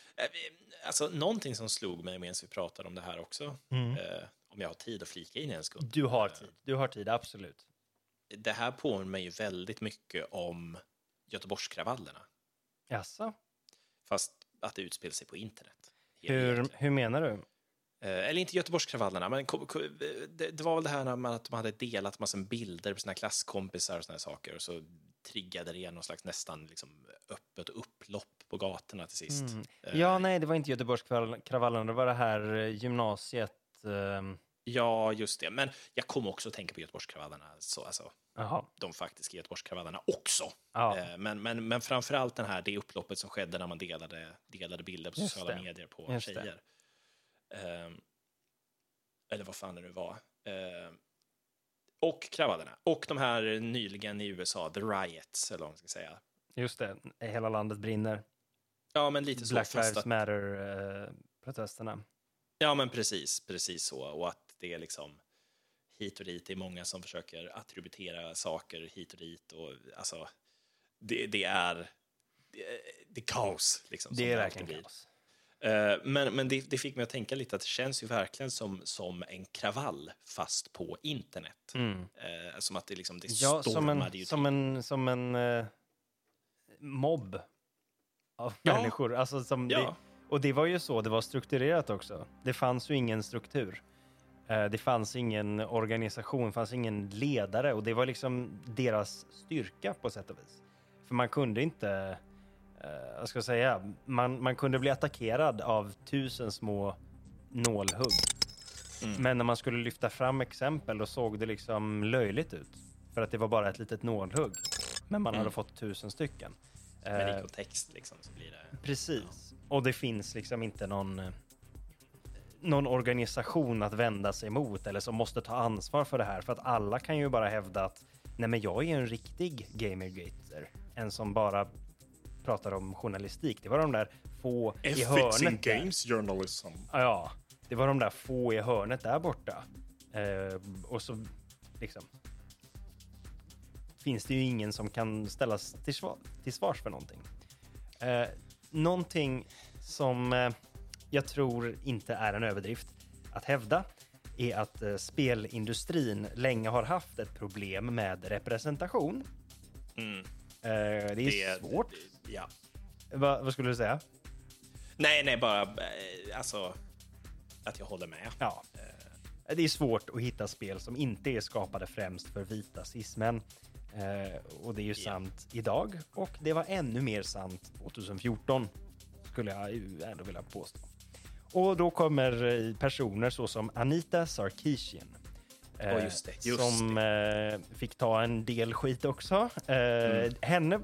Alltså, någonting som slog mig medan vi pratade om det här också, Mm. eh, om jag har tid att flika in en sekund. Du har tid. Du har tid, absolut. Det här påminner mig ju väldigt mycket om Göteborgskravallerna, Jaså? fast att det utspelar sig på internet. Hur, hur menar du? Eh, Eller inte Göteborgskravallerna, men det, var väl det här när man, att de hade delat massor med bilder på sina klasskompisar och såna saker och så triggade det någon slags nästan liksom öppet upplopp på gatorna till sist. Mm. Eh, Ja, nej, det var inte Göteborgskravallerna. Det var det här eh, gymnasiet. ehm, Ja, just det. Men jag kom också att tänka på Göteborgskravallerna, så, alltså, Jaha. de faktiska Göteborgskravallerna också. Ja. Eh, Men, men, men framför allt den här, det upploppet som skedde när man delade, delade bilder på Just sociala det. medier på Just tjejer. Ehm, eller vad fan det nu var. Ehm, och kravallerna. Och de här nyligen i USA, the riots, eller vad man ska säga. Just det. Hela landet brinner. Ja, men lite så. Black Lives att, Matter-protesterna. ja, men precis, precis så. Och att det är liksom hit och dit. Det är många som försöker attributera saker hit och dit. Och alltså, det, det är det, det är kaos. Liksom, som det är verkligen blir. kaos. Eh, Men, men det, det fick mig att tänka lite att det känns ju verkligen som, som en kravall fast på internet. Mm. Eh, som att det liksom det Ja, som en, som en, som en eh, mobb av Ja. människor. Alltså, som Ja. det, och det var ju så det var strukturerat också. Det fanns ju ingen struktur. Eh, det fanns ingen organisation, det fanns ingen ledare och det var liksom deras styrka på sätt och vis. För man kunde inte, eh, vad ska jag säga, man, man kunde bli attackerad av tusen små nålhugg. Mm. Men när man skulle lyfta fram exempel då såg det liksom löjligt ut. För att det var bara ett litet nålhugg. Men man Mm. hade fått tusen stycken. Men i Eh, kontext liksom så blir det... precis. Och det finns liksom inte någon, någon organisation att vända sig mot eller som måste ta ansvar för det här. För att alla kan ju bara hävda att nej men jag är en riktig gamergater. En som bara pratar om journalistik. Det var de där få i hörnet där. journalism. Ja, Ja, det var de där få i hörnet där borta. Eh, och så liksom finns det ju ingen som kan ställas till, svar, till svars för någonting. Eh, någonting som eh, jag tror inte är en överdrift att hävda är att eh, spelindustrin länge har haft ett problem med representation. Mm. Eh, det är svårt. Ja. Va, vad skulle du säga? Nej, nej, bara eh, alltså att jag håller med. Ja. Det är svårt att hitta spel som inte är skapade främst för vita cismän. Och det är ju sant idag och det var ännu mer sant 2014 skulle jag ändå vilja påstå. Och då kommer eh, personer så som Anita Sarkeesian. eh, Ja, just det, just som eh, fick ta en del skit också. Eh, Mm. Henne,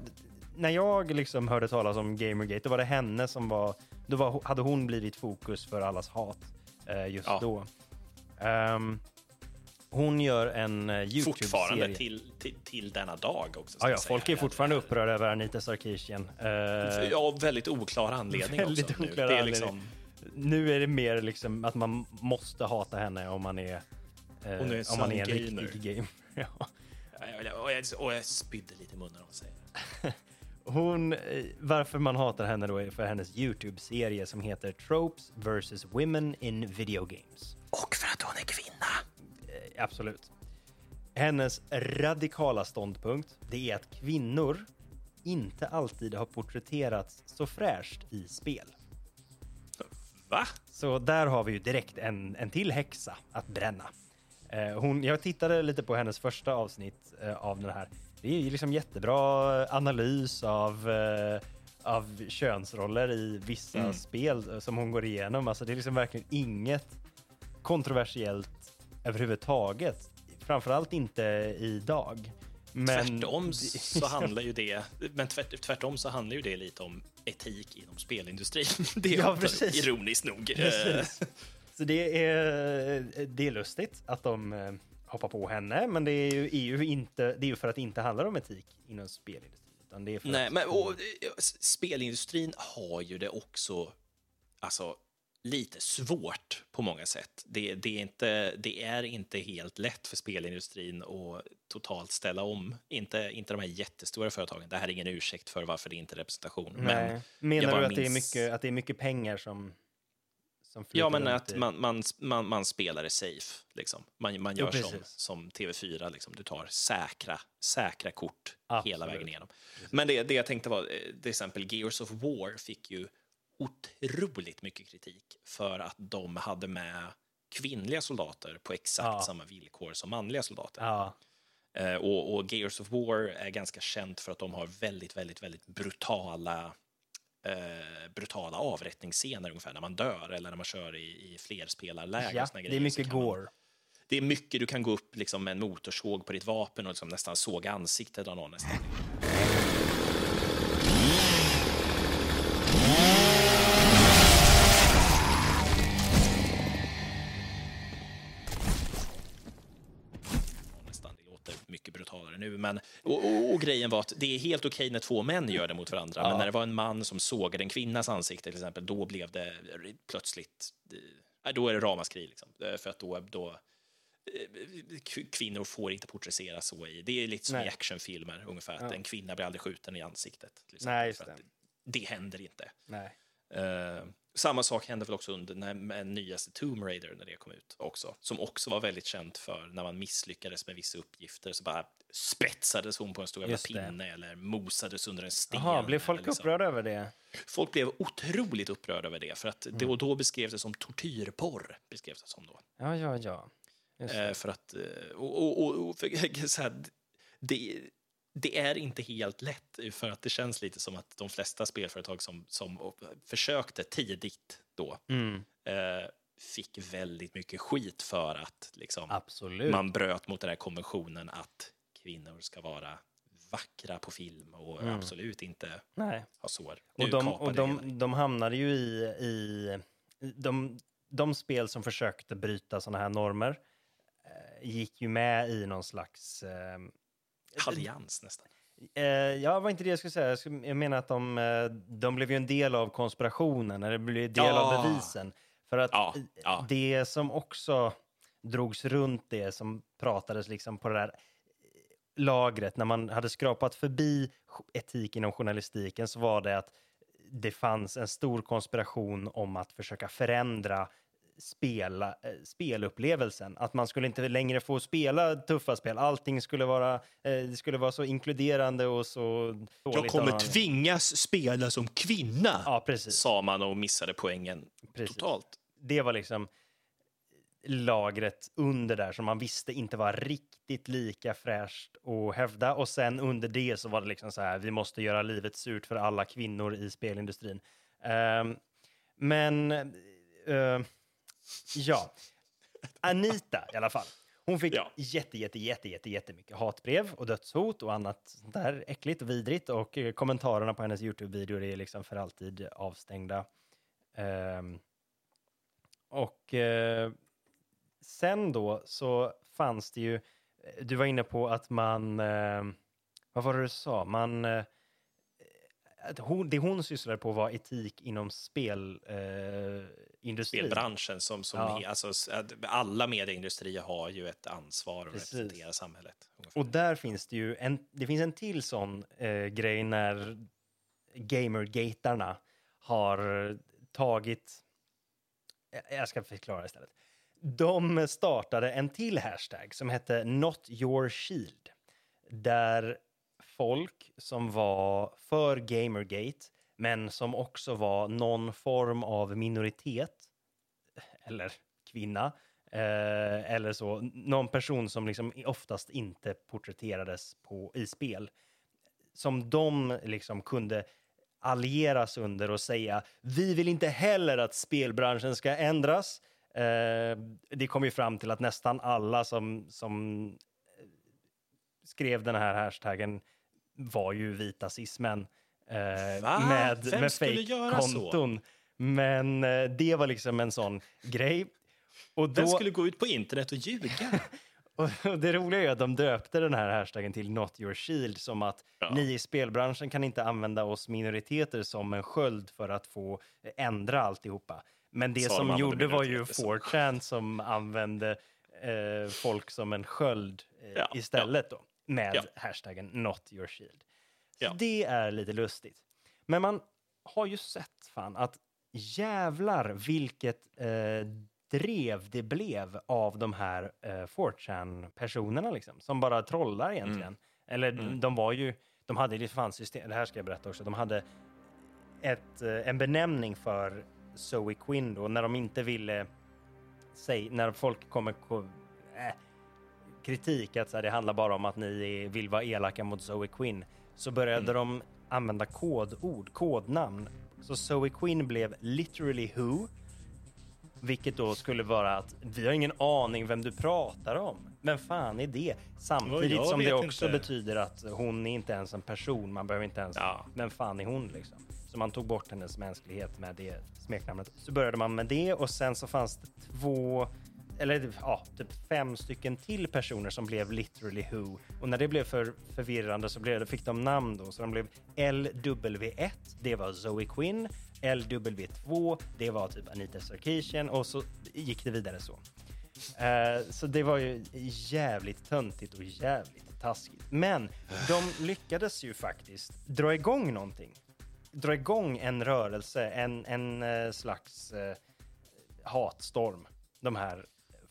när jag liksom hörde talas om Gamergate, då var det henne som var, då var, hade hon blivit fokus för allas hat just Ja. då. Ehm, Hon gör en uh, Fortfarande YouTube-serie. till, till, till denna dag också. Ja, ja, folk är fortfarande upprörda över Anita Sarkeesian. Eh, Ja, väldigt oklar anledning Väldigt också. Oklar det är anledning. liksom, nu är det mer liksom att man måste hata henne om man är, eh, Hon är om man är en gamer. riktig game. <laughs> ja. och, jag, och jag spydde lite i munnen av att säga det. Hon, eh, varför man hatar henne då är för hennes YouTube-serie som heter Tropes vs. Women in Video Games. Och för att hon är kvinna. Eh, absolut. Hennes radikala ståndpunkt, det är att kvinnor inte alltid har porträtterats så fräscht i spel. Va? Så där har vi ju direkt en, en till häxa att bränna. Eh, hon, jag tittade lite på hennes första avsnitt eh, av den här. Det är liksom jättebra analys av, eh, av könsroller i vissa Mm. spel eh, som hon går igenom. Alltså det är liksom verkligen inget kontroversiellt överhuvudtaget. Framförallt inte idag. Men tvärtom så handlar <laughs> ju det, men tvärt, tvärtom så handlar ju det lite om etik inom spelindustrin. <laughs> Det är Ja, precis. ironiskt nog. Precis. Så det är, det är lustigt att de eh, hoppar på henne, men det är ju, ju inte, det är ju för att det inte handlar om etik inom spelindustrin. Utan det är för Nej, att men och, eh, spelindustrin har ju det också, alltså lite svårt på många sätt. Det, det, är inte, det är inte helt lätt för spelindustrin att totalt ställa om. Inte, inte de här jättestora företagen. Det här är ingen ursäkt för varför det inte är representation. Nej. Men Menar du att det, är minns- mycket, att det är mycket pengar som, som Ja, men att man, man, man, man spelar det safe. Liksom. Man, man Jo, gör som, precis. som TV4, liksom. du tar säkra, säkra kort hela Absolut. vägen igenom. Men det, det jag tänkte var, eh, till exempel Gears of War fick ju otroligt mycket kritik för att de hade med kvinnliga soldater på exakt Ja. samma villkor som manliga soldater. Ja, Eh, och, och Gears of War är ganska känt för att de har väldigt, väldigt, väldigt brutala eh, brutala avrättningsscener ungefär när man dör eller när man kör i, i flerspelarläge. ja det är mycket man- gore. Det är mycket, du kan gå upp liksom med en motorsåg på ditt vapen och liksom nästan såga ansiktet av någon. Nästan, nu. Men, och, och, och grejen var att det är helt okej när två män gör det mot varandra, men Ja. när det var en man som sågade en kvinnas ansikte till exempel, då blev det plötsligt, eh, då är det ramaskri liksom. Eh, För att då, då eh, kvinnor får inte porträtteras så i, det är lite som i Nej. actionfilmer ungefär, att Ja. en kvinna blir aldrig skjuten i ansiktet. Exempel, Nej, det. det händer inte. Nej. Eh, samma sak hände väl också under när, med nyaste Tomb Raider när det kom ut också, som också var väldigt känt för när man misslyckades med vissa uppgifter så bara spetsades hon på en stor jävla pinne eller mosades under en sten. Jaha, blev folk liksom. upprörda över det? Folk blev otroligt upprörda över det, för att det, och då beskrevs det som tortyrporr. Beskrevs det som då. Ja, ja, ja. Eh, för att, eh, och, och, och för, <laughs> så här, det, det är inte helt lätt, för att det känns lite som att de flesta spelföretag som, som försökte tidigt då Mm, eh, fick väldigt mycket skit för att liksom, man bröt mot den här konventionen att kvinnor ska vara vackra på film och Mm. absolut inte Nej. ha sår. Och, Nu de, och det hela. de, de hamnade ju i, i de, de spel som försökte bryta sådana här normer eh, gick ju med i någon slags... Eh, Allians nästan. eh, ja, var inte det jag skulle säga. Jag, jag menar att de, eh, de blev ju en del av konspirationen, eller blev en del Ja. av bevisen. För att Ja, eh, ja. det som också drogs runt det som pratades liksom på det där lagret, när man hade skrapat förbi etik inom journalistiken så var det att det fanns en stor konspiration om att försöka förändra spela, eh, spelupplevelsen. Att man skulle inte längre få spela tuffa spel. Allting skulle vara, eh, det skulle vara så inkluderande och så dåligt. av någon- tvingas spela som kvinna, Ja, precis. sa man och missade poängen precis. totalt. Det var liksom lagret under där som man visste inte var riktigt lika fräscht att hävda. Och sen under det så var det liksom så här, vi måste göra livet surt för alla kvinnor i spelindustrin. Ehm, men, eh, ja. Anita i alla fall. Hon fick Ja. jätte, jätte, jätte, jätte, jättemycket hatbrev och dödshot och annat där äckligt och vidrigt. Och eh, kommentarerna på hennes YouTube-videor är liksom för alltid avstängda. Ehm, och eh, sen då så fanns det ju, du var inne på att man, eh, vad var det du sa, man, eh, att hon, det hon sysslade på var etik inom. Eh, Spelbranschen, som, som Ja. alltså, alla medieindustrier har ju ett ansvar att Precis. representera samhället. ungefär. Och där finns det ju en, det finns en till sån eh, grej när gamergatarna har tagit, jag- jag ska förklara istället. De startade en till hashtag som hette Not Your Shield. Där folk som var för Gamergate, men som också var någon form av minoritet, eller kvinna, eh, eller så, någon person som liksom oftast inte porträtterades på, i spel, som de liksom kunde allieras under och säga vi vill inte heller att spelbranschen ska ändras. Eh, det kom ju fram till att nästan alla som, som eh, skrev den här hashtaggen var ju vita cismän eh, Va? med, Vem med skulle göra så? fake-konton. Men eh, det var liksom en sån grej. Och då, Vem skulle gå ut på internet och ljuga? <laughs> och det roliga är att de döpte den här hashtaggen till Not Your Shield som att Ja. ni i spelbranschen kan inte använda oss minoriteter som en sköld för att få ändra alltihopa. Men det Så de som använder gjorde var ju minoriteter som 4chan som använde eh, folk som en sköld eh, Ja, istället då med Ja. hashtaggen Not Your Shield. Ja. det är lite lustigt. Men man har ju sett fan att jävlar vilket eh, drev det blev av de här eh, 4chan-personerna liksom, som bara trollar egentligen. Eller Mm. de var ju, de hade ju fan system, det här ska jag berätta också, de hade ett, eh, en benämning för Zoe Quinn då, när de inte ville säga, när folk kommer ko, äh, kritik att så här, det handlar bara om att ni vill vara elaka mot Zoe Quinn, så började de använda kodord, kodnamn. Så Zoe Quinn blev literally who, vilket då skulle vara att vi har ingen aning vem du pratar om. Vem fan är det? Samtidigt som det också inte. betyder att hon är inte ens en person. Man behöver inte ens... Ja. Vem fan är hon liksom? Så man tog bort hennes mänsklighet med det smeknamnet. Så började man med det och sen så fanns det två eller ja, typ fem stycken till personer som blev literally who. Och när det blev för förvirrande så blev fick de namn då. Så de blev LW1, det var Zoe Quinn. LW2, det var typ Anita Sarkeesian och så gick det vidare så. Uh, så det var ju jävligt töntigt och jävligt taskigt. Men de lyckades ju faktiskt dra igång någonting. Dra igång en rörelse, en, en eh, slags uh, hatstorm. De här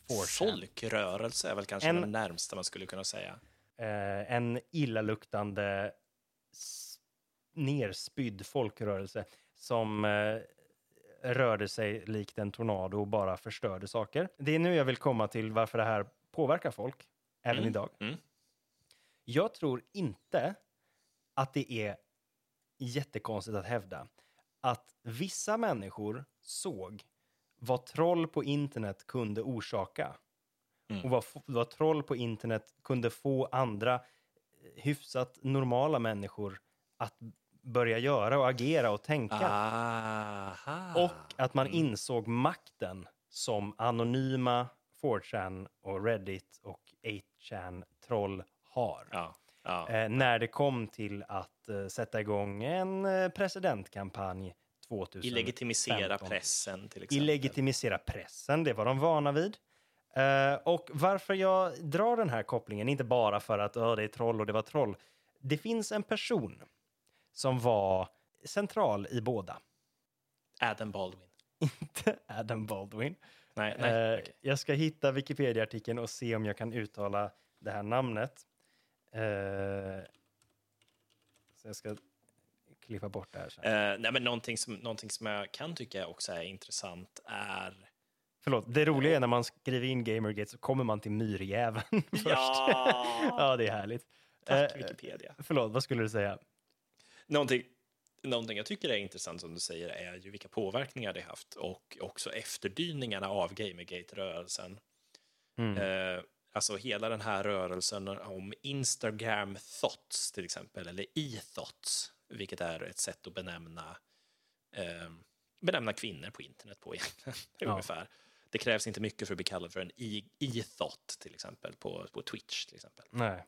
4chan. Folkrörelse är väl kanske En- det närmsta man skulle kunna säga. eh, en illaluktande nerspydd folkrörelse som eh, rörde sig likt en tornado och bara förstörde saker. Det är nu jag vill komma till varför det här påverkar folk, även Mm, idag. mm. Jag tror inte att det är jättekonstigt att hävda att vissa människor såg vad troll på internet kunde orsaka. Mm. Och vad, vad troll på internet kunde få andra eh, hyfsat normala människor att börja göra och agera och tänka. Aha. Och att man insåg makten som anonyma 4chan och Reddit och 8chan troll har. Ja, ja. Eh, när det kom till att eh, sätta igång en eh, presidentkampanj 2015. Illegitimisera pressen till exempel. Illegitimisera pressen, det var de vana vid. Eh, och varför jag drar den här kopplingen, inte bara för att "Åh, det är troll och det var troll. Det finns en person som var central i båda. Adam Baldwin. <laughs> Inte Adam Baldwin. Nej, nej. Eh, okej. Jag ska hitta Wikipedia-artikeln och se om jag kan uttala det här namnet. Eh, så jag ska klippa bort det här sen. Eh, nej, men någonting som, någonting som jag kan tycka också är intressant är... Förlåt, det roliga är när man skriver in Gamergate så kommer man till myrjäveln <laughs> först. Ja! <laughs> ja, det är härligt. Tack, Eh, Wikipedia. Förlåt, vad skulle du säga? Någonting, någonting jag tycker är intressant som du säger är ju vilka påverkningar det haft och också efterdyningarna av Gamergate-rörelsen. Mm. Eh, alltså hela den här rörelsen om Instagram thoughts till exempel, eller e-thoughts, vilket är ett sätt att benämna, eh, benämna kvinnor på internet på egentligen, <laughs> Ja. ungefär. Det krävs inte mycket för att bli kallad för en e-thought till exempel på, på Twitch till exempel. Nej.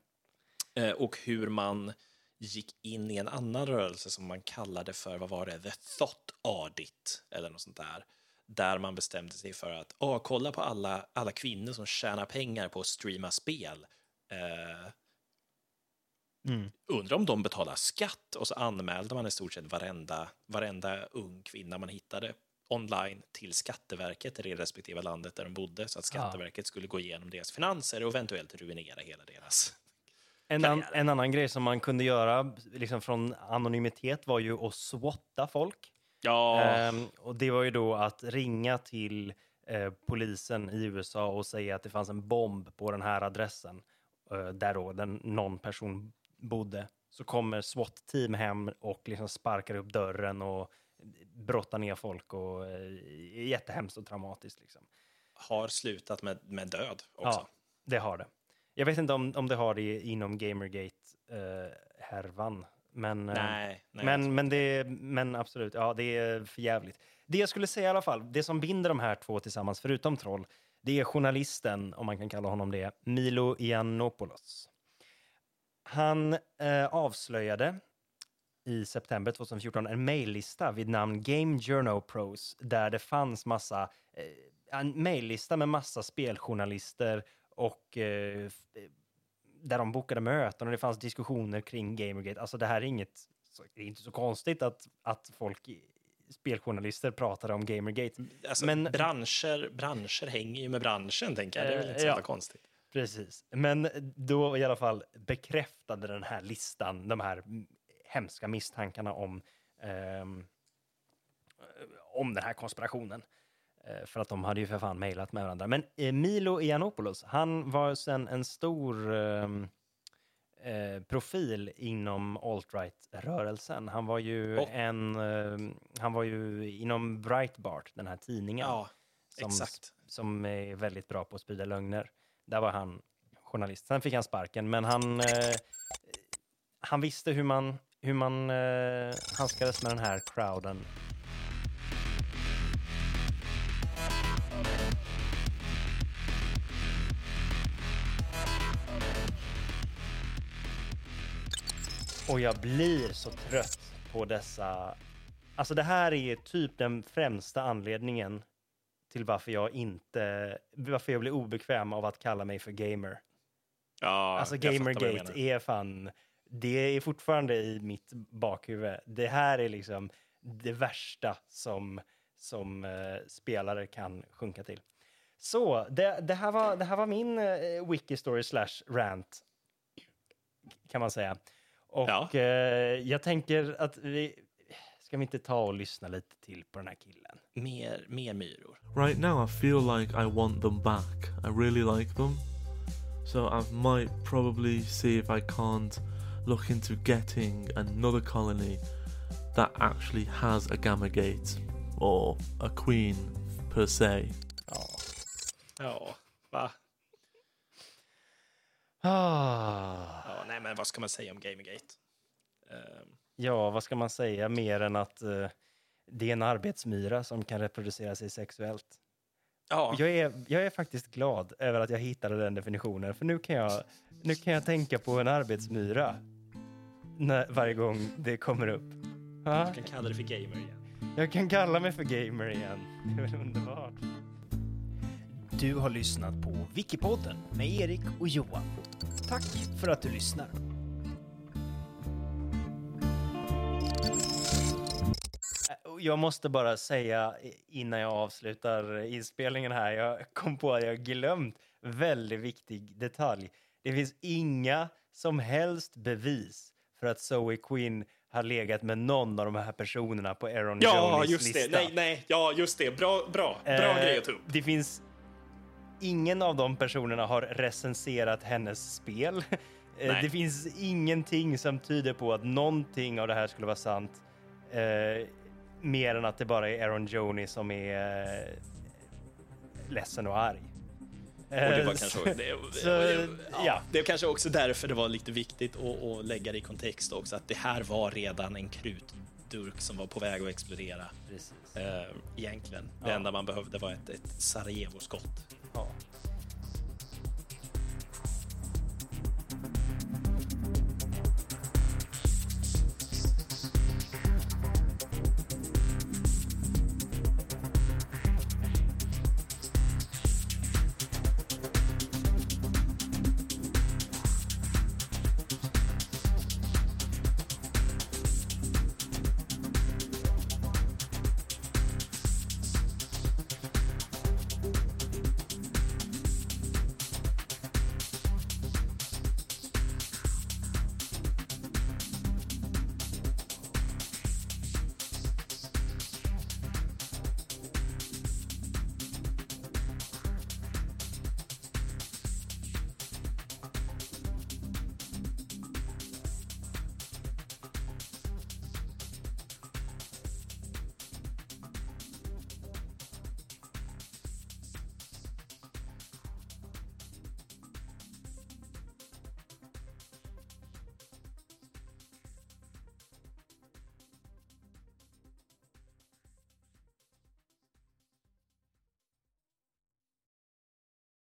Eh, och hur man gick in i en annan rörelse som man kallade för, vad var det, The Thought Audit eller något sånt där. Där man bestämde sig för att oh, kolla på alla, alla kvinnor som tjänar pengar på att streama spel. Eh, Mm. Undrar om de betalar skatt och så anmälde man i stort sett varenda, varenda ung kvinna man hittade online till Skatteverket i det respektive landet där de bodde så att Skatteverket skulle gå igenom deras finanser och eventuellt ruinera hela deras En, an, en annan grej som man kunde göra liksom från anonymitet var ju att swatta folk. Ja, Ehm, och det var ju då att ringa till eh, polisen i USA och säga att det fanns en bomb på den här adressen eh, där då den, någon person bodde. Så kommer SWAT-team hem och liksom sparkar upp dörren och brottar ner folk och eh, jättehemskt och traumatiskt. Liksom. har slutat med, med död också. Ja, det har det. Jag vet inte om, om det har det inom Gamergate-härvan. men, eh, Nej, nej men, men, det, men absolut, ja, det är för jävligt. Det jag skulle säga i alla fall, det som binder de här två tillsammans, förutom Troll, det är journalisten, om man kan kalla honom det, Milo Yiannopoulos. Han eh, avslöjade i september 2014 en mejllista vid namn Game Journal Pros där det fanns massa, eh, en mejllista med massa speljournalister och eh, eh, där de bokade möten och det fanns diskussioner kring Gamergate. Alltså det här är inget, det är inte så konstigt att, att folk, speljournalister pratade om Gamergate. Alltså, men- branscher, branscher hänger ju med branschen, tänker jag. Det är väl Eh, inte så ja. jävla konstigt. Precis, men då i alla fall bekräftade den här listan de här hemska misstankarna om, ehm, om den här konspirationen. Eh, För att de hade ju för fan mejlat med varandra. Men eh, Milo Yiannopoulos, han var sen en stor ehm, eh, profil inom alt-right-rörelsen. Han var ju Och- en, ehm, han var ju inom Breitbart, den här tidningen Ja, som, exakt. som är väldigt bra på att sprida lögner. Där var han journalist. Sen fick han sparken, men han, eh, han visste hur man, hur man eh, handskades med den här crowden. Och jag blir så trött på dessa... Alltså det här är typ den främsta anledningen till varför jag inte... Varför jag blir obekväm av att kalla mig för gamer. Ja, alltså Gamergate är fan... Det är fortfarande i mitt bakhuvud. Det här är liksom det värsta som, som eh, spelare kan sjunka till. Så, det, det, här, var, det här var min eh, wiki-story slash rant, kan man säga. Och Ja. eh, jag tänker att vi... Ska vi inte ta och lyssna lite till på den här killen? Mer, mer myror. Right now, I feel like I want them back. I really like them. So I might probably see if I can't look into getting another colony that actually has a Gamma Gate or a queen per se. Ja. Ja, va? Ah. Ja, nej, men vad ska man säga om Gamergate? Ehm, Ja, vad ska man säga mer än att eh, det är en arbetsmyra som kan reproducera sig sexuellt. ja, Jag, är, jag är faktiskt glad över att jag hittade den definitionen, för nu kan jag, nu kan jag tänka på en arbetsmyra när, varje gång det kommer upp. Ja, jag kan kalla det för gamer igen. jag kan kalla mig för gamer igen. Det är väl underbart. Du har lyssnat på Wikipodden med Erik och Johan. Tack för att du lyssnar. Jag måste bara säga innan jag avslutar inspelningen här, jag kom på att jag glömt väldigt viktig detalj. Det finns inga som helst bevis för att Zoe Quinn har legat med någon av de här personerna på Aaron Ja, Jonis just lista. det. Nej, nej, ja, just det. Bra, bra, bra Eh, grej att ta upp. Det finns... Ingen av de personerna har recenserat hennes spel. Eh, Nej. Det finns ingenting som tyder på att någonting av det här skulle vara sant. Eh, mer än att det bara är Aaron Joni som är eh, ledsen och arg. Och det var Eh, kanske, det, så, ja, ja. det är kanske också därför det var lite viktigt att, att lägga det i kontext också, att det här var redan en krut, durk som var på väg att explodera. Precis. Eh, egentligen. Det Ja. enda man behövde var ett, ett Sarajevo-skott. Ja.